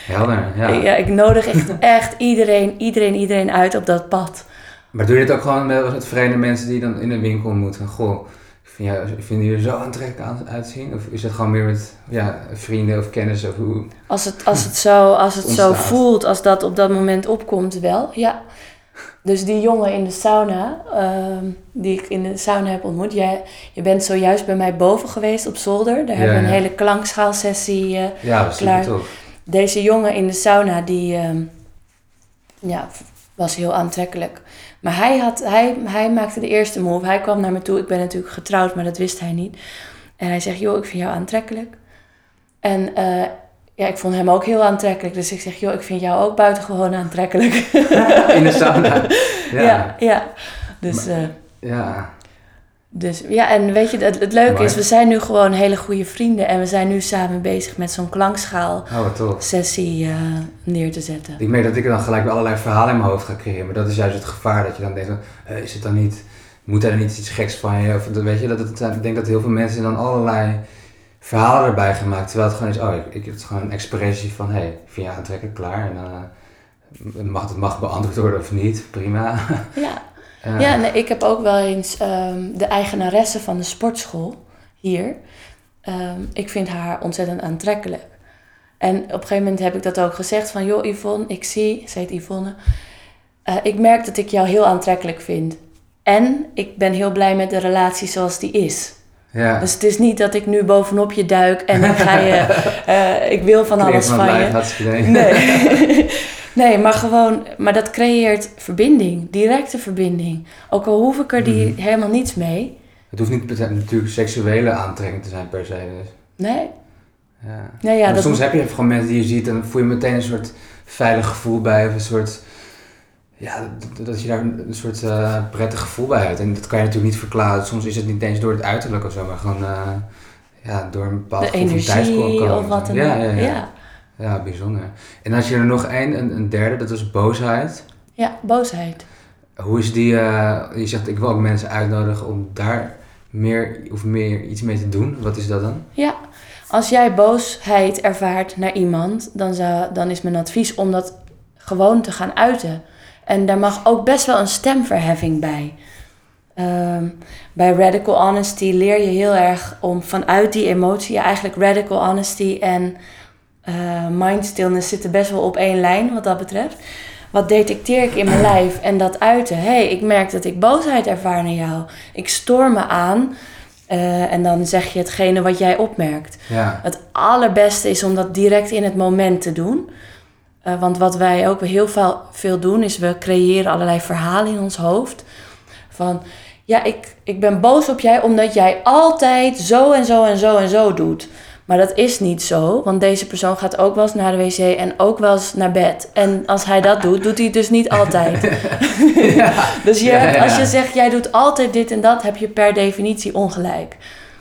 Helder, ja. Ja. ik nodig echt, echt iedereen, iedereen, iedereen uit op dat pad. Maar doe je dit ook gewoon met, vreemde mensen die dan in een winkel ontmoeten? Goh, vind, jou, ik vind jullie er zo aantrekkelijk aan, uitzien? Of is het gewoon meer met ja, vrienden of kennissen? Of hoe? Als het, als het, zo, als het zo voelt, als dat op dat moment opkomt, wel, ja. Dus die jongen in de sauna, ehm, die ik in de sauna heb ontmoet. Jij, je bent zojuist bij mij boven geweest op zolder. Daar hebben we een ja. hele klankschaalsessie. eh, Ja, Klaar. tof. Deze jongen in de sauna, die ehm, ja, was heel aantrekkelijk. Maar hij, had, hij, hij maakte de eerste move. Hij kwam naar me toe. Ik ben natuurlijk getrouwd, maar dat wist hij niet. En hij zegt, joh, ik vind jou aantrekkelijk. En eh, ja, ik vond hem ook heel aantrekkelijk. Dus ik zeg, joh, ik vind jou ook buitengewoon aantrekkelijk. In de sauna. ja. Ja, ja, Dus, eh, ja. dus ja, en weet je, het, het leuke Mooi. is, we zijn nu gewoon hele goede vrienden. En we zijn nu samen bezig met zo'n klankschaalsessie Oh, tof. eh, neer te zetten. Ik merk dat ik dan gelijk allerlei verhalen in mijn hoofd ga creëren. Maar dat is juist het gevaar. Dat je dan denkt, van, eh, is het dan niet... Moet er dan niet iets geks van je? Of weet je, dat het, ik denk dat heel veel mensen dan allerlei verhalen erbij maken. Terwijl het gewoon is, oh, ik, ik, het is gewoon een expressie van, hé, hey, vind je aantrekkelijk, klaar. En dan eh, mag het mag beantwoord worden of niet, prima. Ja, ja nee, ik heb ook wel eens ehm, de eigenaresse van de sportschool hier. ehm, ik vind haar ontzettend aantrekkelijk. En op een gegeven moment heb ik dat ook gezegd van... joh Yvonne, ik zie, ze heet Yvonne... eh, ik merk dat ik jou heel aantrekkelijk vind. En ik ben heel blij met de relatie zoals die is. Ja. Dus het is niet dat ik nu bovenop je duik en ik ga je... eh, ik wil van alles van je. Nee. nee, maar gewoon, maar dat creëert verbinding, directe verbinding. Ook al hoef ik er die Mhm. helemaal niets mee. Het hoeft niet natuurlijk seksuele aantrekking te zijn per se. Dus. Nee, Ja. nee ja, Maar dat soms moet- heb je gewoon mensen die je ziet en dan voel je meteen een soort veilig gevoel bij. Of een soort, ja, dat- dat je daar een soort eh, prettig gevoel bij hebt. En dat kan je natuurlijk niet verklaren. Soms is het niet eens door het uiterlijk of zo, maar gewoon eh, ja, door een bepaald de gevoel van energie of wat dan ja, ook. ja, ja, ja. Ja, bijzonder. En als je er nog één, een, een derde, dat was boosheid. Ja, boosheid. Hoe is die, eh, je zegt ik wil ook mensen uitnodigen om daar meer of meer iets mee te doen. Wat is dat dan? Ja, als jij boosheid ervaart naar iemand, dan, zou, dan is mijn advies om dat gewoon te gaan uiten. En daar mag ook best wel een stemverheffing bij. Ehm, bij radical honesty leer je heel erg om vanuit die emotie, ja, eigenlijk radical honesty en eh mind stillness zitten best wel op één lijn wat dat betreft. Wat detecteer ik in mijn lijf en dat uiten? Hé, hey, ik merk dat ik boosheid ervaar naar jou. Ik stoor me aan. Eh, en dan zeg je hetgene wat jij opmerkt. Ja, Het allerbeste is om dat direct in het moment te doen. Eh, want wat wij ook heel veel, veel doen, is we creëren allerlei verhalen in ons hoofd. Van, ja, ik, ik ben boos op jij omdat jij altijd zo en zo en zo en zo doet. Maar dat is niet zo, want deze persoon gaat ook wel eens naar de wc en ook wel eens naar bed. En als hij dat doet, doet hij het dus niet altijd. ja. dus je, Ja, ja, ja. als je zegt, jij doet altijd dit en dat, heb je per definitie ongelijk.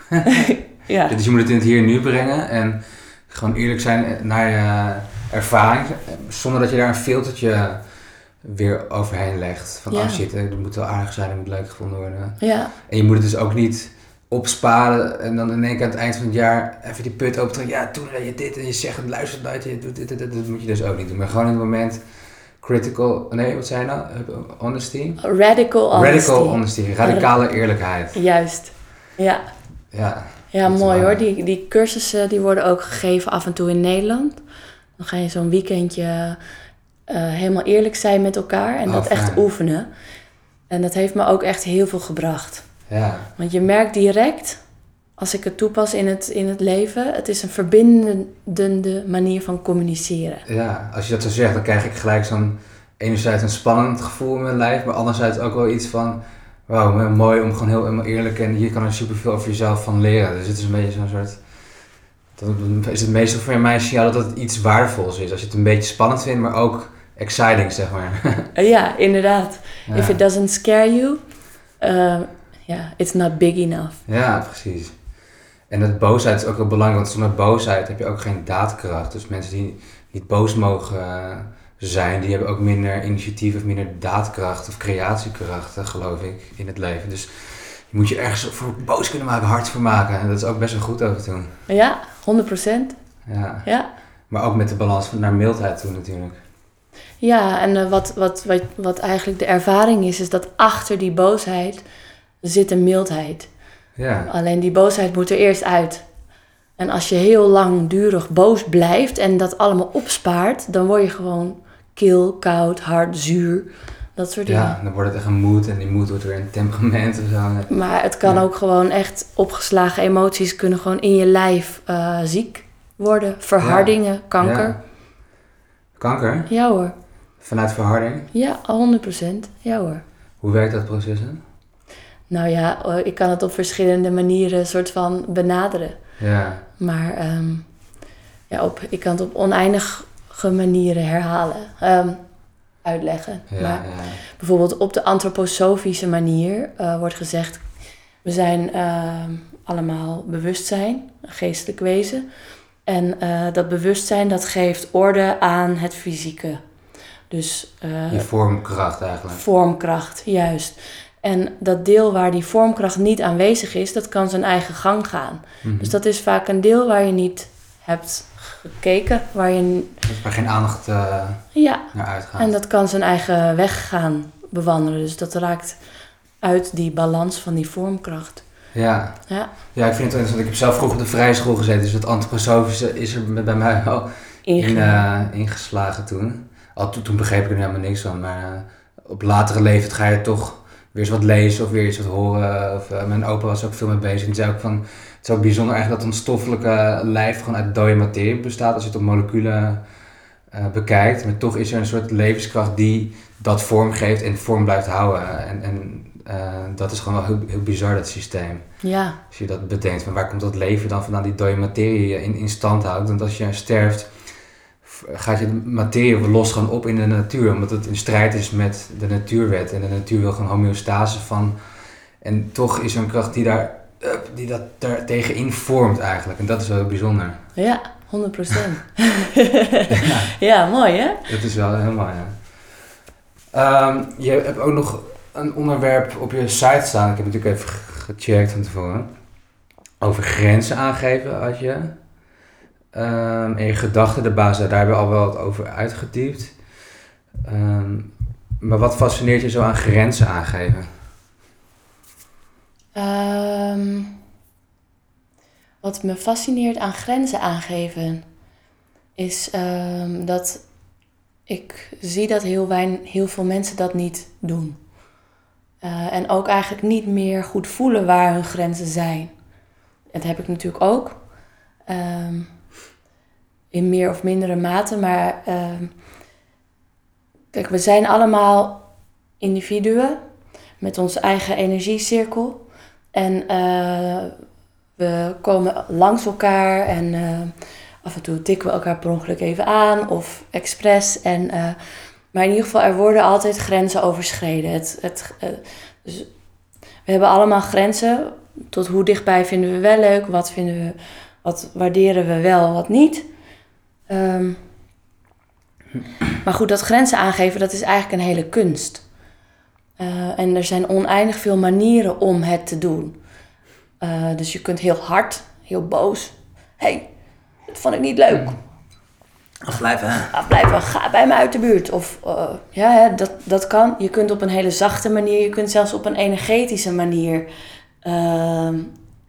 ja. Dus je moet het in het hier en nu brengen en gewoon eerlijk zijn naar je ervaring, zonder dat je daar een filtertje weer overheen legt. Van, Ja. oh shit, het moet wel aardig zijn, het moet leuk gevonden worden. ja, En je moet het dus ook niet opsparen en dan in één keer aan het eind van het jaar even die put opentrekken. Ja, toen deed je dit en je zegt het, luistert nooit, je doet dit, dit, dit. Dat moet je dus ook niet doen. Maar gewoon in het moment critical, nee, wat zei je nou? Honesty? radical honesty. Radical honesty, radicale eerlijkheid. Juist, ja. Ja, Ja, Dat mooi waar. hoor. Die, die cursussen die worden ook gegeven af en toe in Nederland. Dan ga je zo'n weekendje eh, helemaal eerlijk zijn met elkaar en Oh, dat echt oefenen. En dat heeft me ook echt heel veel gebracht. ja, Want je merkt direct, als ik het toepas in het, in het leven, het is een verbindende manier van communiceren. ja. Als je dat zo zegt, dan krijg ik gelijk zo'n enerzijds een spannend gevoel in mijn lijf, maar anderzijds ook wel iets van, wauw, mooi om gewoon heel helemaal eerlijk en hier kan er superveel over jezelf van leren. Dus het is een beetje zo'n soort, dan is het meestal voor mij een signaal dat het iets waardevols is. Als je het een beetje spannend vindt, maar ook exciting, zeg maar. Eh, ja, inderdaad. Ja. If it doesn't scare you, eh, ja, it's not big enough. Ja, precies. En dat boosheid is ook heel belangrijk, want zonder boosheid heb je ook geen daadkracht. Dus mensen die niet boos mogen eh, zijn, die hebben ook minder initiatief of minder daadkracht of creatiekracht, eh, geloof ik, in het leven. Dus je moet je ergens voor boos kunnen maken, hard voor maken. En dat is ook best wel goed af en toe. Ja, 100%. Ja. Ja. Maar ook met de balans van naar mildheid toe natuurlijk. Ja, en eh, wat, wat, wat, wat eigenlijk de ervaring is, is dat achter die boosheid zit een mildheid. Ja, Alleen die boosheid moet er eerst uit. En als je heel langdurig boos blijft en dat allemaal opspaart, dan word je gewoon kil, koud, hard, zuur. Dat soort dingen. ja dan wordt het echt een moed en die moed wordt weer een temperament of zo. Maar het kan Ja. ook gewoon echt opgeslagen emoties kunnen gewoon in je lijf eh, ziek worden. Verhardingen, kanker. Ja. Kanker? Ja. hoor. Vanuit verharding? Ja, 100%. Ja hoor. Hoe werkt dat proces dan? Nou ja, eh, ik kan het op verschillende manieren soort van benaderen. Ja, Maar ehm, ja, op, ik kan het op oneindige manieren herhalen, ehm, uitleggen. ja, Maar ja. bijvoorbeeld op de antroposofische manier eh, wordt gezegd... we zijn ehm, allemaal bewustzijn, een geestelijk wezen. En eh, dat bewustzijn dat geeft orde aan het fysieke. Dus eh, Je vormkracht eigenlijk. vormkracht, juist. En dat deel waar die vormkracht niet aanwezig is, dat kan zijn eigen gang gaan. Mhm. Dus dat is vaak een deel waar je niet hebt gekeken, waar je... Waar geen aandacht eh, Ja, naar uitgaat. en dat kan zijn eigen weg gaan bewandelen. Dus dat raakt uit die balans van die vormkracht. Ja. Ja, ja, ik vind het wel interessant. Ik heb zelf vroeger op de vrije school gezeten, dus dat antroposofische is er met- bij mij wel in, eh, ingeslagen toen. Al toen, toen begreep ik er helemaal niks van, maar eh, op latere leeftijd ga je toch weer eens wat lezen of weer eens wat horen. Of, mijn opa was ook veel mee bezig en zei ook van, het is ook bijzonder eigenlijk dat ons stoffelijke lijf gewoon uit dode materie bestaat als je het op moleculen eh, bekijkt. Maar toch is er een soort levenskracht die dat vorm geeft en vorm blijft houden. En, en eh, dat is gewoon wel heel, heel bizar, dat systeem. Ja, Als je dat bedenkt, van waar komt dat leven dan vandaan, die dode materie in, in stand houdt. Want als je sterft, gaat je de materie los gaan op in de natuur. Omdat het in strijd is met de natuurwet. En de natuur wil gewoon homeostase van. En toch is er een kracht die, daar, die dat daar tegenin vormt eigenlijk. En dat is wel bijzonder. ja, 100% ja, mooi hè? Dat is wel heel mooi, ja. Ehm, je hebt ook nog een onderwerp op je site staan. Ik heb natuurlijk even ge- gecheckt van tevoren. Over grenzen aangeven had je. Ehm, en je gedachten, de basis, daar hebben we al wel wat over uitgediept. Ehm, maar wat fascineert je zo aan grenzen aangeven? Ehm, wat me fascineert aan grenzen aangeven is ehm, dat ik zie dat heel, wein, heel veel mensen dat niet doen. Eh, en ook eigenlijk niet meer goed voelen waar hun grenzen zijn. Dat heb ik natuurlijk ook. ehm, in meer of mindere mate. Maar kijk, we zijn allemaal individuen met onze eigen energiecirkel. En eh, we komen langs elkaar en eh, af en toe tikken we elkaar per ongeluk even aan of expres. En, eh, maar in ieder geval, er worden altijd grenzen overschreden. Het, het, dus we hebben allemaal grenzen. Tot hoe dichtbij vinden we wel leuk, wat, vinden we, wat waarderen we wel, wat niet. Ehm, maar goed, dat grenzen aangeven, dat is eigenlijk een hele kunst. Eh, en er zijn oneindig veel manieren om het te doen. Eh, dus je kunt heel hard, heel boos. Hé, hey, dat vond ik niet leuk. Afblijven. Afblijven, ga bij me uit de buurt. Of uh, ja, hè, dat, dat kan. Je kunt op een hele zachte manier, je kunt zelfs op een energetische manier uh,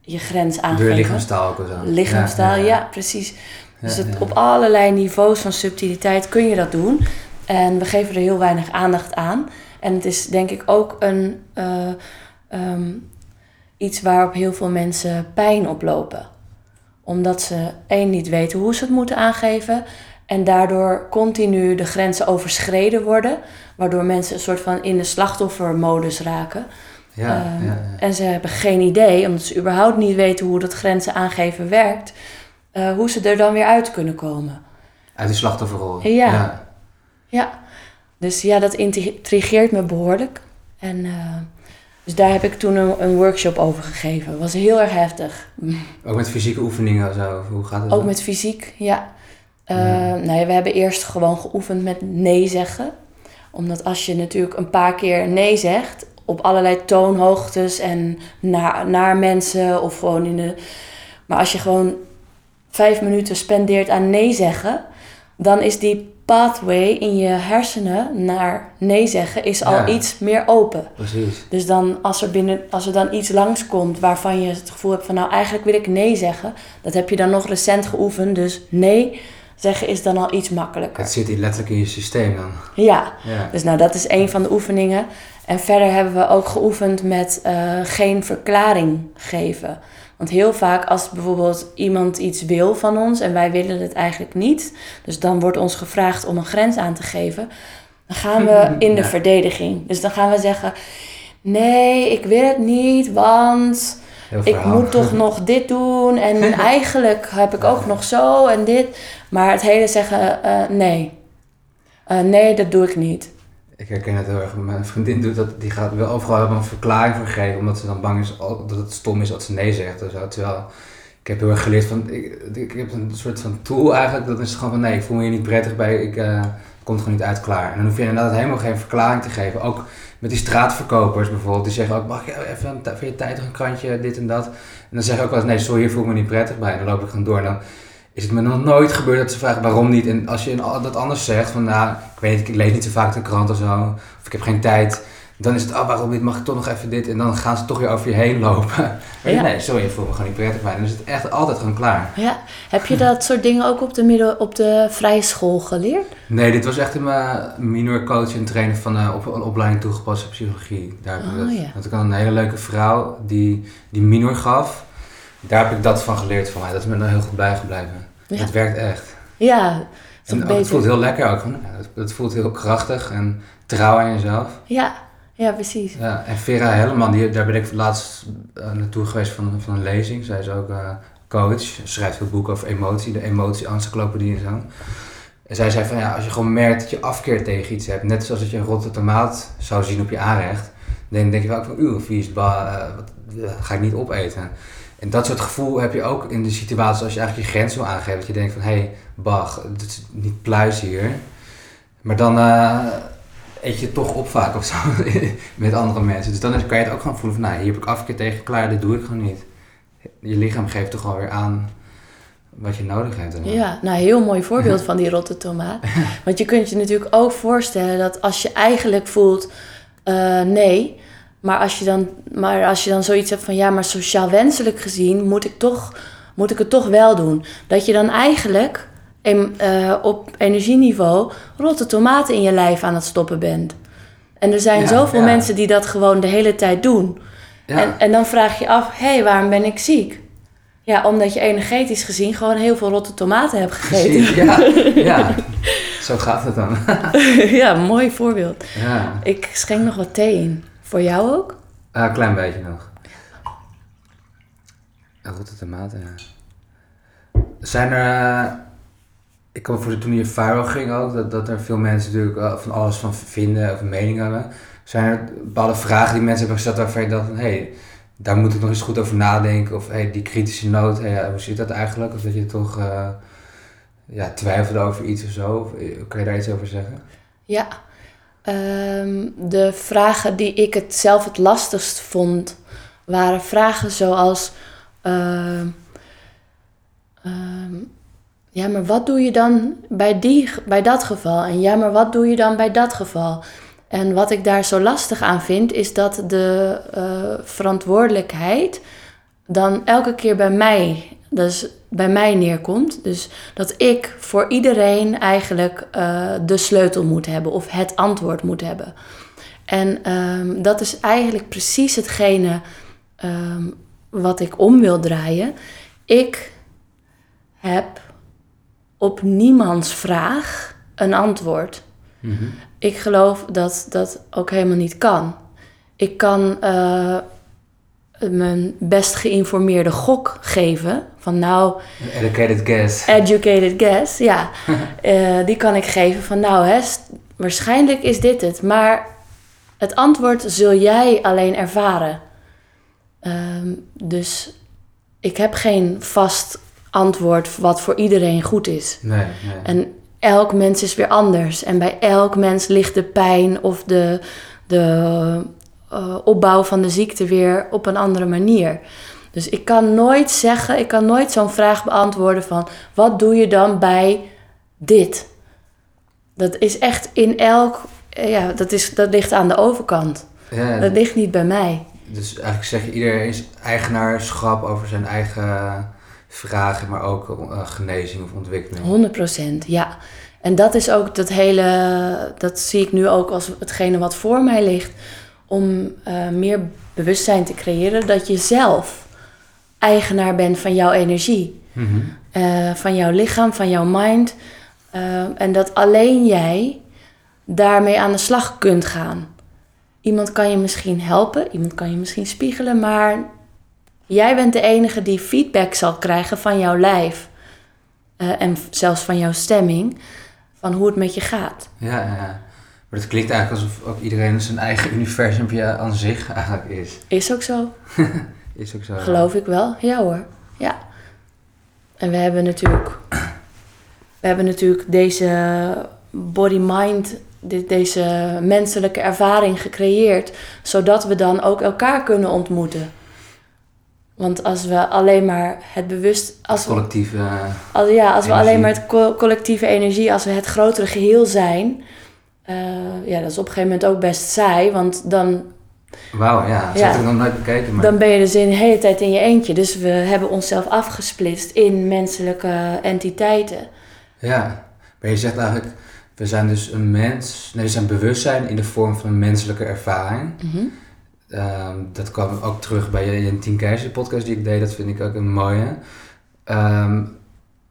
je grens aangeven. Door lichaamstaal ook of zo. Lichaamstaal, ja, ja, ja. precies. Dus het, op allerlei niveaus van subtiliteit kun je dat doen. En we geven er heel weinig aandacht aan. En het is denk ik ook een, uh, um, iets waarop heel veel mensen pijn oplopen. Omdat ze één niet weten hoe ze het moeten aangeven. En daardoor continu de grenzen overschreden worden. Waardoor mensen een soort van in de slachtoffermodus raken. Ja, um, ja, ja. En ze hebben geen idee, omdat ze überhaupt niet weten hoe dat grenzen aangeven werkt. Uh, hoe ze er dan weer uit kunnen komen. Uit die slachtofferrol. Ja. ja. ja. Dus ja, dat intrigeert me behoorlijk. En uh, dus daar heb ik toen een, een, workshop over gegeven. Was heel erg heftig. Ook met fysieke oefeningen zo? Hoe gaat het Ook dan? met fysiek, ja. Uh, nou ja, we hebben eerst gewoon geoefend met nee zeggen. Omdat als je natuurlijk een paar keer nee zegt... op allerlei toonhoogtes en naar, naar mensen of gewoon in de... Maar als je gewoon vijf minuten spendeert aan nee zeggen... dan is die pathway in je hersenen naar nee zeggen is al ja. iets meer open. Precies. Dus dan als er, binnen, als er dan iets langskomt waarvan je het gevoel hebt van nou eigenlijk wil ik nee zeggen, dat heb je dan nog recent geoefend. Dus nee zeggen is dan al iets makkelijker. Het zit letterlijk in je systeem dan. Ja, ja. dus nou dat is een van de oefeningen. En verder hebben we ook geoefend met uh, geen verklaring geven. Want heel vaak als bijvoorbeeld iemand iets wil van ons en wij willen het eigenlijk niet, dus dan wordt ons gevraagd om een grens aan te geven, dan gaan we in de ja. verdediging. Dus dan gaan we zeggen: nee, ik wil het niet, want ik moet toch nog dit doen en eigenlijk heb ik ook nog zo en dit. Maar het hele zeggen: uh, nee, uh, nee, dat doe ik niet. Ik herken het heel erg. Mijn vriendin doet dat, die gaat wel overal een verklaring voor geven, omdat ze dan bang is dat het stom is dat ze nee zegt. Terwijl ik heb heel erg geleerd van, ik, ik heb een soort van tool eigenlijk, dat is gewoon van nee, ik voel me hier niet prettig bij, ik uh, komt gewoon niet uit klaar. En dan hoef je inderdaad helemaal geen verklaring te geven. Ook met die straatverkopers bijvoorbeeld, die zeggen ook, mag ik even voor je tijd een krantje, dit en dat. En dan zeg ik ook wel eens, nee, sorry, hier voel ik me niet prettig bij. En dan loop ik gewoon door dan is het me nog nooit gebeurd dat ze vragen waarom niet. En als je dat anders zegt, van nou, ik weet niet, ik lees niet zo vaak de krant of zo, of ik heb geen tijd, dan is het, oh waarom niet, mag ik toch nog even dit? En dan gaan ze toch weer over je heen lopen. Ja. Nee, sorry, je voelt me gewoon niet prettig bij. Dan is het echt altijd gewoon klaar. Ja, heb je dat soort dingen ook op de, midden, op de vrije school geleerd? Nee, dit was echt in mijn minor coach en trainer van uh, op, een opleiding toegepaste psychologie. Daar heb ik oh, dat. Ja. Want ik had een hele leuke vrouw die, die minor gaf. Daar heb ik dat van geleerd van mij. Dat is me nou heel goed bijgebleven. Ja. Het werkt echt. Ja, het, en, het voelt heel lekker ook. Het, voelt heel krachtig en trouw aan jezelf. Ja, ja precies. Ja, en Vera Helleman, die, daar ben ik laatst uh, naartoe geweest van, van een lezing. Zij is ook uh, coach, schrijft veel boeken over emotie, de emotie-encyclopedie en zo. En zij zei van ja, als je gewoon merkt dat je afkeer tegen iets hebt, net zoals dat je een rotte tomaat zou zien op je aanrecht, dan denk je wel van, uw vies, bah, uh, wat, ga ik niet opeten. En dat soort gevoel heb je ook in de situatie als je eigenlijk je grens wil aangeven. Dat je denkt van, hé, hey, bach, het is niet pluis hier. Maar dan uh, eet je het toch op vaak of zo met andere mensen. Dus dan kan je het ook gewoon voelen van, nou, hier heb ik afkeer tegen, klaar, dit doe ik gewoon niet. Je lichaam geeft toch alweer aan wat je nodig hebt. Dan. Ja, nou, heel mooi voorbeeld van die rotte tomaat. Want je kunt je natuurlijk ook voorstellen dat als je eigenlijk voelt, uh, nee... Maar als, je dan, maar als je dan zoiets hebt van ja, maar sociaal wenselijk gezien moet ik, toch, moet ik het toch wel doen. Dat je dan eigenlijk uh, op energieniveau rotte tomaten in je lijf aan het stoppen bent. En er zijn ja, zoveel ja. mensen die dat gewoon de hele tijd doen. Ja. En, en dan vraag je af, hé, hey, waarom ben ik ziek? Ja, omdat je energetisch gezien gewoon heel veel rotte tomaten hebt gegeten. Precies, ja, ja. Zo gaat het dan. ja, mooi voorbeeld. Ja. Ik schenk nog wat thee in. Voor jou ook? Een uh, klein beetje nog. Rotte tomaten, ja. Zijn er... eh, ik kan me voorstellen toen je viral ging ook, dat, dat er veel mensen natuurlijk eh, van alles van vinden of een mening hebben. Zijn er bepaalde vragen die mensen hebben gesteld waarvan je dacht van, hé, hey, daar moet ik nog eens goed over nadenken. Of hey, die kritische noot, hey, hoe zit dat eigenlijk? Of dat je toch eh, ja, twijfelde over iets of zo. Kan je daar iets over zeggen? Ja, Ehm, de vragen die ik het zelf het lastigst vond, waren vragen zoals: ehm, ehm, Ja, maar wat doe je dan bij, die, bij dat geval? En ja, maar wat doe je dan bij dat geval? En wat ik daar zo lastig aan vind, is dat de eh, verantwoordelijkheid dan elke keer bij mij, dus bij mij neerkomt. Dus dat ik voor iedereen eigenlijk eh, de sleutel moet hebben of het antwoord moet hebben. En ehm, dat is eigenlijk precies hetgene ehm, wat ik om wil draaien. Ik heb op niemands vraag een antwoord. Ik geloof dat dat ook helemaal niet kan. Ik kan eh, mijn best geïnformeerde gok geven. Van nou, Educated guess. educated guess, ja. Eh, die kan ik geven van nou, hè, waarschijnlijk is dit het. Maar het antwoord zul jij alleen ervaren. Ehm, dus ik heb geen vast antwoord wat voor iedereen goed is. Nee, nee. En elk mens is weer anders. En bij elk mens ligt de pijn of de, de eh, opbouw van de ziekte weer op een andere manier. Dus ik kan nooit zeggen, ik kan nooit zo'n vraag beantwoorden van wat doe je dan bij dit? Dat is echt in elk, eh, ja, dat, is, dat ligt aan de overkant. ja, Dat ligt niet bij mij. Dus eigenlijk zeg je, iedereen is eigenaarschap over zijn eigen vragen, maar ook eh, genezing of ontwikkeling. 100 procent, ja. En dat is ook dat hele, dat zie ik nu ook als hetgene wat voor mij ligt, om eh, meer bewustzijn te creëren dat je zelf eigenaar bent van jouw energie, Mhm. eh, van jouw lichaam, van jouw mind. eh, en dat alleen jij daarmee aan de slag kunt gaan. Iemand kan je misschien helpen, iemand kan je misschien spiegelen, maar jij bent de enige die feedback zal krijgen van jouw lijf. En zelfs van jouw stemming, van hoe het met je gaat. Ja, ja. Maar het klinkt eigenlijk alsof ook iedereen zijn eigen universumpje aan zich eigenlijk is. Is ook zo, Is ook zo. ja. geloof ik wel. Ja hoor, ja. En we hebben natuurlijk, we hebben natuurlijk deze body-mind, deze menselijke ervaring gecreëerd, zodat we dan ook elkaar kunnen ontmoeten. Want als we alleen maar het bewust, als we, Collectief. eh, Als, ja, als we alleen maar het co- collectieve energie, als we het grotere geheel zijn, eh, ja, dat is op een gegeven moment ook best saai, want dan, Wauw, ja. Dat Ja. heb ik nog nooit bekeken. Maar... dan ben je dus in de hele tijd in je eentje. Dus we hebben onszelf afgesplitst in menselijke entiteiten. Ja. Maar je zegt eigenlijk, we zijn dus een mens, nee, we zijn bewustzijn in de vorm van een menselijke ervaring. Mhm. Ehm, dat kwam ook terug bij je, je Tien Keizer podcast die ik deed. Dat vind ik ook een mooie. Ehm,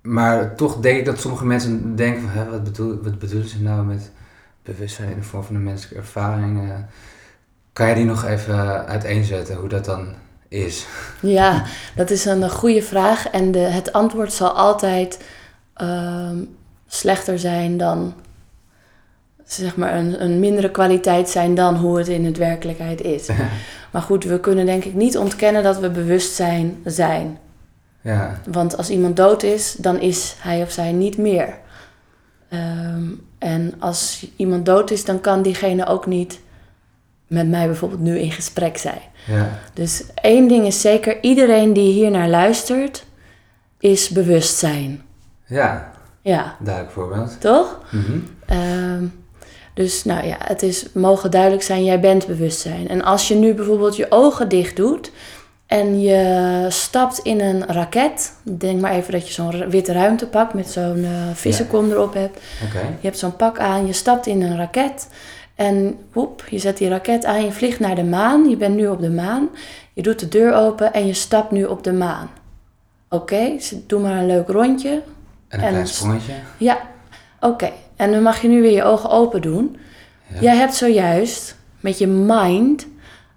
maar toch denk ik dat sommige mensen denken van... Hè, wat, bedoel, wat bedoelen ze nou met bewustzijn in de vorm van een menselijke ervaring? Eh, kan je die nog even uiteenzetten hoe dat dan is? Ja, dat is een goede vraag. En de, het antwoord zal altijd ehm, slechter zijn dan, zeg maar, een, een mindere kwaliteit zijn dan hoe het in het werkelijkheid is. Maar goed, we kunnen denk ik niet ontkennen dat we bewustzijn zijn. ja, Want als iemand dood is, dan is hij of zij niet meer. Ehm, en als iemand dood is, dan kan diegene ook niet met mij bijvoorbeeld nu in gesprek zijn. ja, Dus één ding is zeker, iedereen die hier naar luistert, is bewustzijn. ja, Ja, duidelijk voorbeeld. toch? Mhm. Ehm, dus nou ja, het is mogen duidelijk zijn, jij bent bewustzijn. En als je nu bijvoorbeeld je ogen dicht doet en je stapt in een raket, denk maar even dat je zo'n witte ruimte pakt met zo'n eh vissenkom erop hebt. Oké, Je hebt zo'n pak aan, je stapt in een raket en woep, je zet die raket aan, je vliegt naar de maan. Je bent nu op de maan. Je doet de deur open en je stapt nu op de maan. Oké, doe maar een leuk rondje. en een En klein sprongetje. Ja, oké. En dan mag je nu weer je ogen open doen. Ja. Jij hebt zojuist met je mind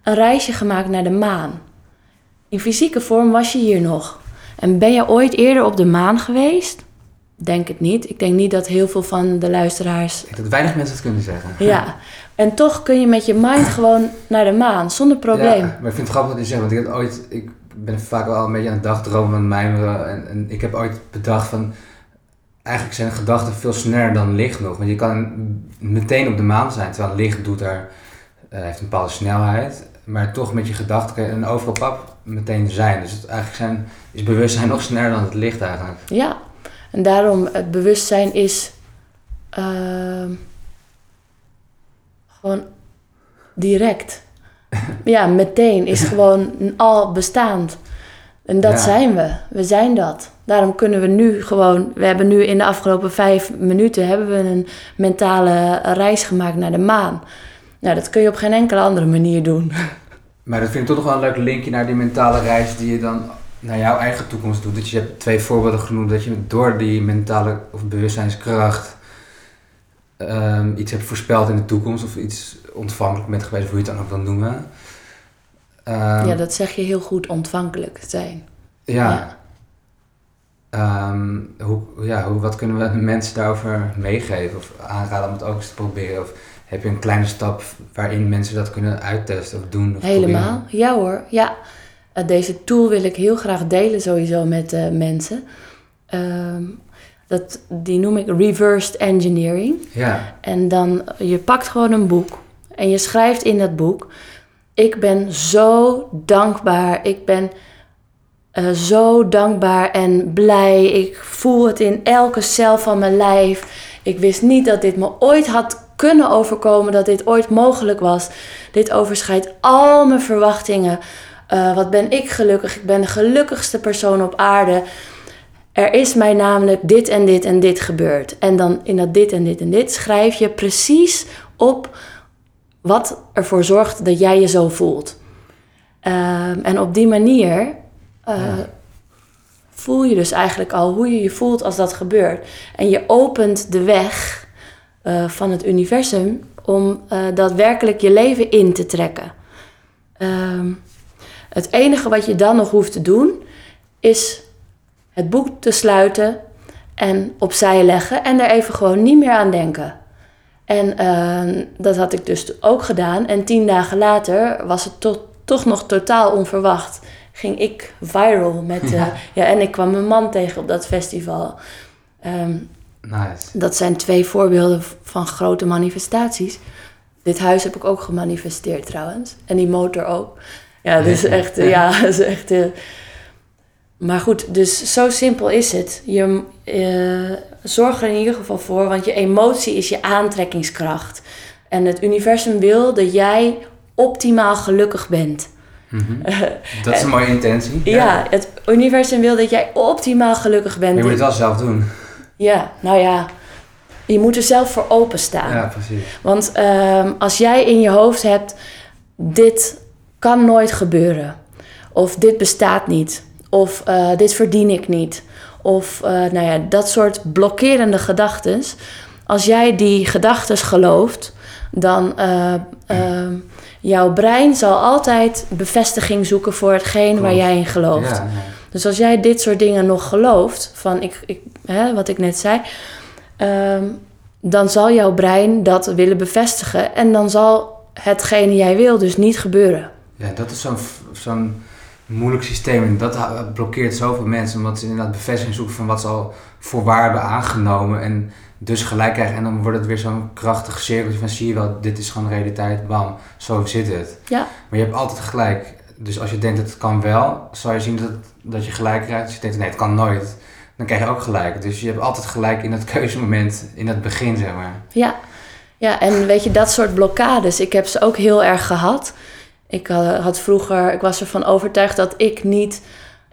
een reisje gemaakt naar de maan. In fysieke vorm was je hier nog. En ben je ooit eerder op de maan geweest? Denk het niet. Ik denk niet dat heel veel van de luisteraars. Ik denk dat weinig mensen het kunnen zeggen. Ja. En toch kun je met je mind gewoon naar de maan, zonder probleem. Ja, maar ik vind het grappig dat je zegt, want ik heb ooit, ik ben vaak wel een beetje aan het dagdromen van mijmeren. En, en ik heb ooit bedacht van, eigenlijk zijn gedachten veel sneller dan licht nog. Want je kan meteen op de maan zijn, terwijl licht doet er, uh, heeft een bepaalde snelheid. Maar toch met je gedachten een overal pap meteen zijn. Dus het, eigenlijk zijn, is bewustzijn nog sneller dan het licht eigenlijk. Ja, en daarom het bewustzijn is uh, gewoon direct. ja, meteen is gewoon al bestaand. En dat Ja. zijn we. We zijn dat. Daarom kunnen we nu gewoon... We hebben nu in de afgelopen vijf minuten... hebben we een mentale reis gemaakt naar de maan. Nou, dat kun je op geen enkele andere manier doen. Maar dat vind ik toch nog wel een leuk linkje naar die mentale reis die je dan naar jouw eigen toekomst doet. Dat je hebt twee voorbeelden genoemd dat je door die mentale of bewustzijnskracht ehm, iets hebt voorspeld in de toekomst of iets ontvankelijk bent geweest, hoe je het dan ook wil noemen. Ehm, ja, dat zeg je heel goed, ontvankelijk zijn. ja. ja. Ehm, hoe, ja, hoe, wat kunnen we mensen daarover meegeven of aanraden om het ook eens te proberen? Of heb je een kleine stap waarin mensen dat kunnen uittesten of doen? Of Helemaal. proberen? Ja hoor, ja. Eh, deze tool wil ik heel graag delen sowieso met eh, mensen. Ehm, dat, die noem ik reversed engineering. Ja, En dan, je pakt gewoon een boek en je schrijft in dat boek... Ik ben zo dankbaar, ik ben eh, zo dankbaar en blij. Ik voel het in elke cel van mijn lijf. Ik wist niet dat dit me ooit had kunnen overkomen, dat dit ooit mogelijk was. Dit overschrijdt al mijn verwachtingen. Eh, wat ben ik gelukkig? Ik ben de gelukkigste persoon op aarde. Er is mij namelijk dit en dit en dit gebeurd. En dan in dat dit en dit en dit schrijf je precies op wat ervoor zorgt dat jij je zo voelt. Ehm, en op die manier eh, Ja. voel je dus eigenlijk al hoe je je voelt als dat gebeurt. En je opent de weg eh, van het universum om eh, daadwerkelijk je leven in te trekken. Ehm, het enige wat je dan nog hoeft te doen is het boek te sluiten en opzij leggen en er even gewoon niet meer aan denken. En eh, dat had ik dus ook gedaan. En tien dagen later was het to- toch nog totaal onverwacht. Ging ik viral met. eh, Ja. ja. en ik kwam mijn man tegen op dat festival. Ehm, nice. dat zijn twee voorbeelden van grote manifestaties. Dit huis heb ik ook gemanifesteerd trouwens. En die motor ook. Ja, dat is echt... eh, Ja, dat is echt... eh, maar goed, dus zo simpel is het. Je eh, zorg er in ieder geval voor, want je emotie is je aantrekkingskracht. En het universum wil dat jij optimaal gelukkig bent. Mhm. Dat is een mooie intentie. Ja, het universum wil dat jij optimaal gelukkig Maar je bent. moet het wel zelf doen. Ja, nou ja, je moet er zelf voor openstaan. Ja, precies. Want ehm, als jij in je hoofd hebt, dit kan nooit gebeuren. Of dit bestaat niet. Of eh, dit verdien ik niet. Of eh, nou ja, dat soort blokkerende gedachten. Als jij die gedachten gelooft, dan uh, uh, jouw brein zal altijd bevestiging zoeken voor hetgeen Klopt. waar jij in gelooft. Ja, ja. Dus als jij dit soort dingen nog gelooft, van ik, ik, hè, wat ik net zei, um, dan zal jouw brein dat willen bevestigen. En dan zal hetgene jij wil dus niet gebeuren. Ja, dat is zo'n zo'n moeilijk systeem. En dat blokkeert zoveel mensen. Omdat ze inderdaad bevestiging zoeken van wat ze al voor waar hebben aangenomen. En dus gelijk krijgen. En dan wordt het weer zo'n krachtig cirkeltje van zie je wel, dit is gewoon realiteit. Bam, zo zit het. Ja. Maar je hebt altijd gelijk. Dus als je denkt dat het kan wel, zal je zien dat, dat je gelijk krijgt. Als je denkt nee, het kan nooit. Dan krijg je ook gelijk. Dus je hebt altijd gelijk in dat keuzemoment, in het begin, zeg maar. Ja, ja en weet je, dat soort blokkades, ik heb ze ook heel erg gehad. Ik had vroeger, ik was ervan overtuigd dat ik niet,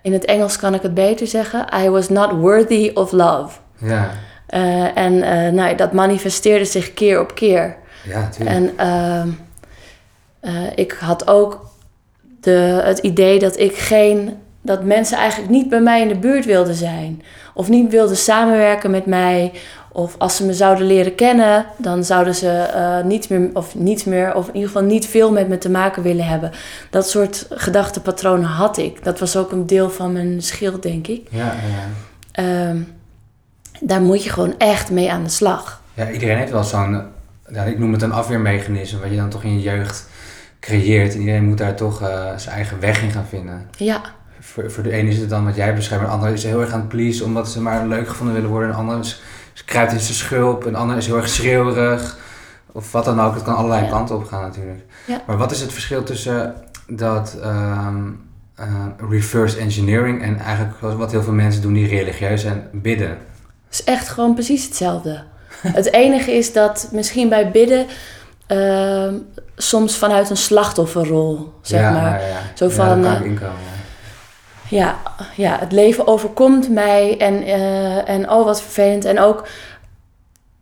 in het Engels kan ik het beter zeggen, I was not worthy of love. Ja. Uh, en uh, nou, dat manifesteerde zich keer op keer. Ja, natuurlijk. En uh, ik had ook de, het idee dat ik geen, dat mensen eigenlijk niet bij mij in de buurt wilden zijn. of niet wilden samenwerken met mij. Of als ze me zouden leren kennen, dan zouden ze uh, niets meer, of niets meer, of in ieder geval niet veel met me te maken willen hebben. Dat soort gedachtepatronen had ik. Dat was ook een deel van mijn schild, denk ik. Ja, ja. Um, daar moet je gewoon echt mee aan de slag. Ja, iedereen heeft wel zo'n, ja, ik noem het een afweermechanisme, wat je dan toch in je jeugd creëert. En iedereen moet daar toch uh, zijn eigen weg in gaan vinden. Ja. Voor, voor de ene is het dan wat jij beschrijft, de andere is heel erg aan het pleasen omdat ze maar leuk gevonden willen worden. En de andere is, kruipt in zijn schulp, en de andere is heel erg schreeuwerig. Of wat dan ook, het kan allerlei kanten op gaan natuurlijk. Ja. Maar wat is het verschil tussen dat um, uh, reverse engineering en eigenlijk wat heel veel mensen doen die religieus zijn, bidden? Het is echt gewoon precies hetzelfde. het enige is dat misschien bij bidden uh, soms vanuit een slachtofferrol, zeg ja, maar. Ja, ja. Zo van, ja, uh, ja, ja, het leven overkomt mij en, uh, en oh wat vervelend. En ook,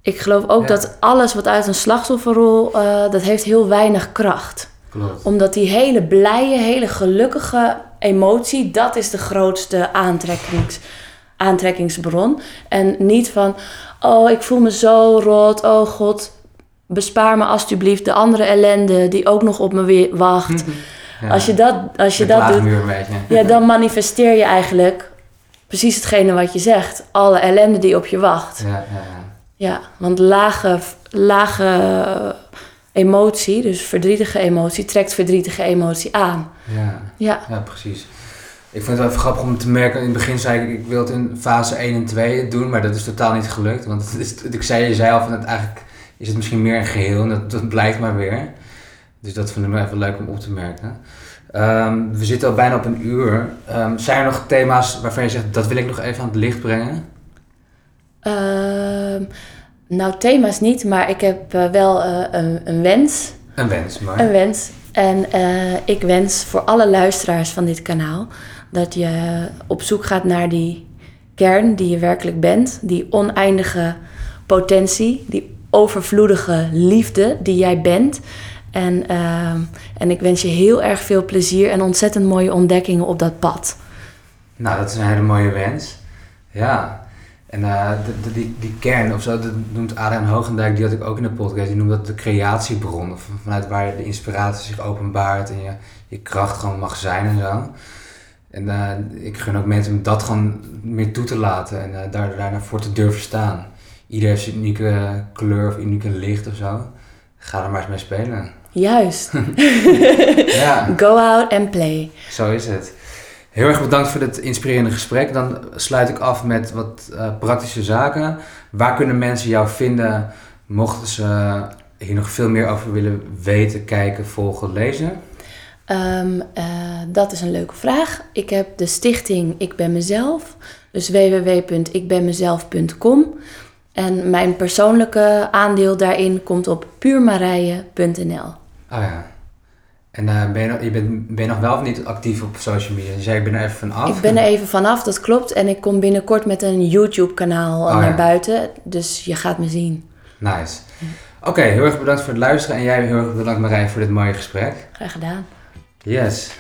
ik geloof ook dat alles wat uit een slachtofferrol, uh, dat heeft heel weinig kracht. Klopt. Omdat die hele blije, hele gelukkige emotie, dat is de grootste aantrekkings, aantrekkingsbron. En niet van, oh ik voel me zo rot, oh god, bespaar me alsjeblieft de andere ellende die ook nog op me weer wacht. Ja. Als je dat, als je dat doet, ja, dan manifesteer je eigenlijk precies hetgene wat je zegt. Alle ellende die op je wacht. Ja, ja, ja. Ja, want lage, lage emotie, dus verdrietige emotie, trekt verdrietige emotie aan. Ja, Ja, ja, precies. Ik vind het wel even grappig om te merken. In het begin zei ik, ik wil het in fase 1 en 2 doen, maar dat is totaal niet gelukt. Want het is, ik zei, je zei al van het eigenlijk is het misschien meer een geheel en dat, dat blijkt maar weer. Dus dat vind ik wel even leuk om op te merken. Ehm, we zitten al bijna op een uur. Ehm, zijn er nog thema's waarvan je zegt, dat wil ik nog even aan het licht brengen? Ehm, nou thema's niet, maar ik heb eh, wel eh, een, een wens. Een wens, maar. Een wens. En eh, ik wens voor alle luisteraars van dit kanaal dat je op zoek gaat naar die kern die je werkelijk bent, die oneindige potentie, die overvloedige liefde die jij bent. En, ehm, en ik wens je heel erg veel plezier en ontzettend mooie ontdekkingen op dat pad. Nou, dat is een hele mooie wens. Ja. En eh, die, die kern of zo, dat noemt Adriaan Hoogendijk, die had ik ook in de podcast, die noemt dat de creatiebron. Of vanuit waar de inspiratie zich openbaart en je, je kracht gewoon mag zijn en zo. En eh, ik gun ook mensen om dat gewoon meer toe te laten en eh, daar, daarna voor te durven staan. Ieder heeft zijn unieke kleur of unieke licht of zo. Ga er maar eens mee spelen. Juist. Ja. Go out and play. Zo is het. Heel erg bedankt voor dit inspirerende gesprek. Dan sluit ik af met wat eh, praktische zaken. Waar kunnen mensen jou vinden mochten ze hier nog veel meer over willen weten, kijken, volgen, lezen? Ehm, eh, dat is een leuke vraag. Ik heb de stichting Ik Ben Mezelf. Dus www.ikbenmezelf.com. En mijn persoonlijke aandeel daarin komt op puurmarije.nl. Oh ja. En eh, ben, je, nog- je bent, ben je nog wel of niet actief op social media? Je zei, ik ben er even van af. Ik ben er even vanaf, dat klopt. En ik kom binnenkort met een YouTube-kanaal Oh, naar ja. buiten. Dus je gaat me zien. Nice. Oké, heel erg bedankt voor het luisteren. En jij heel erg bedankt Marijn voor dit mooie gesprek. Graag gedaan. Yes.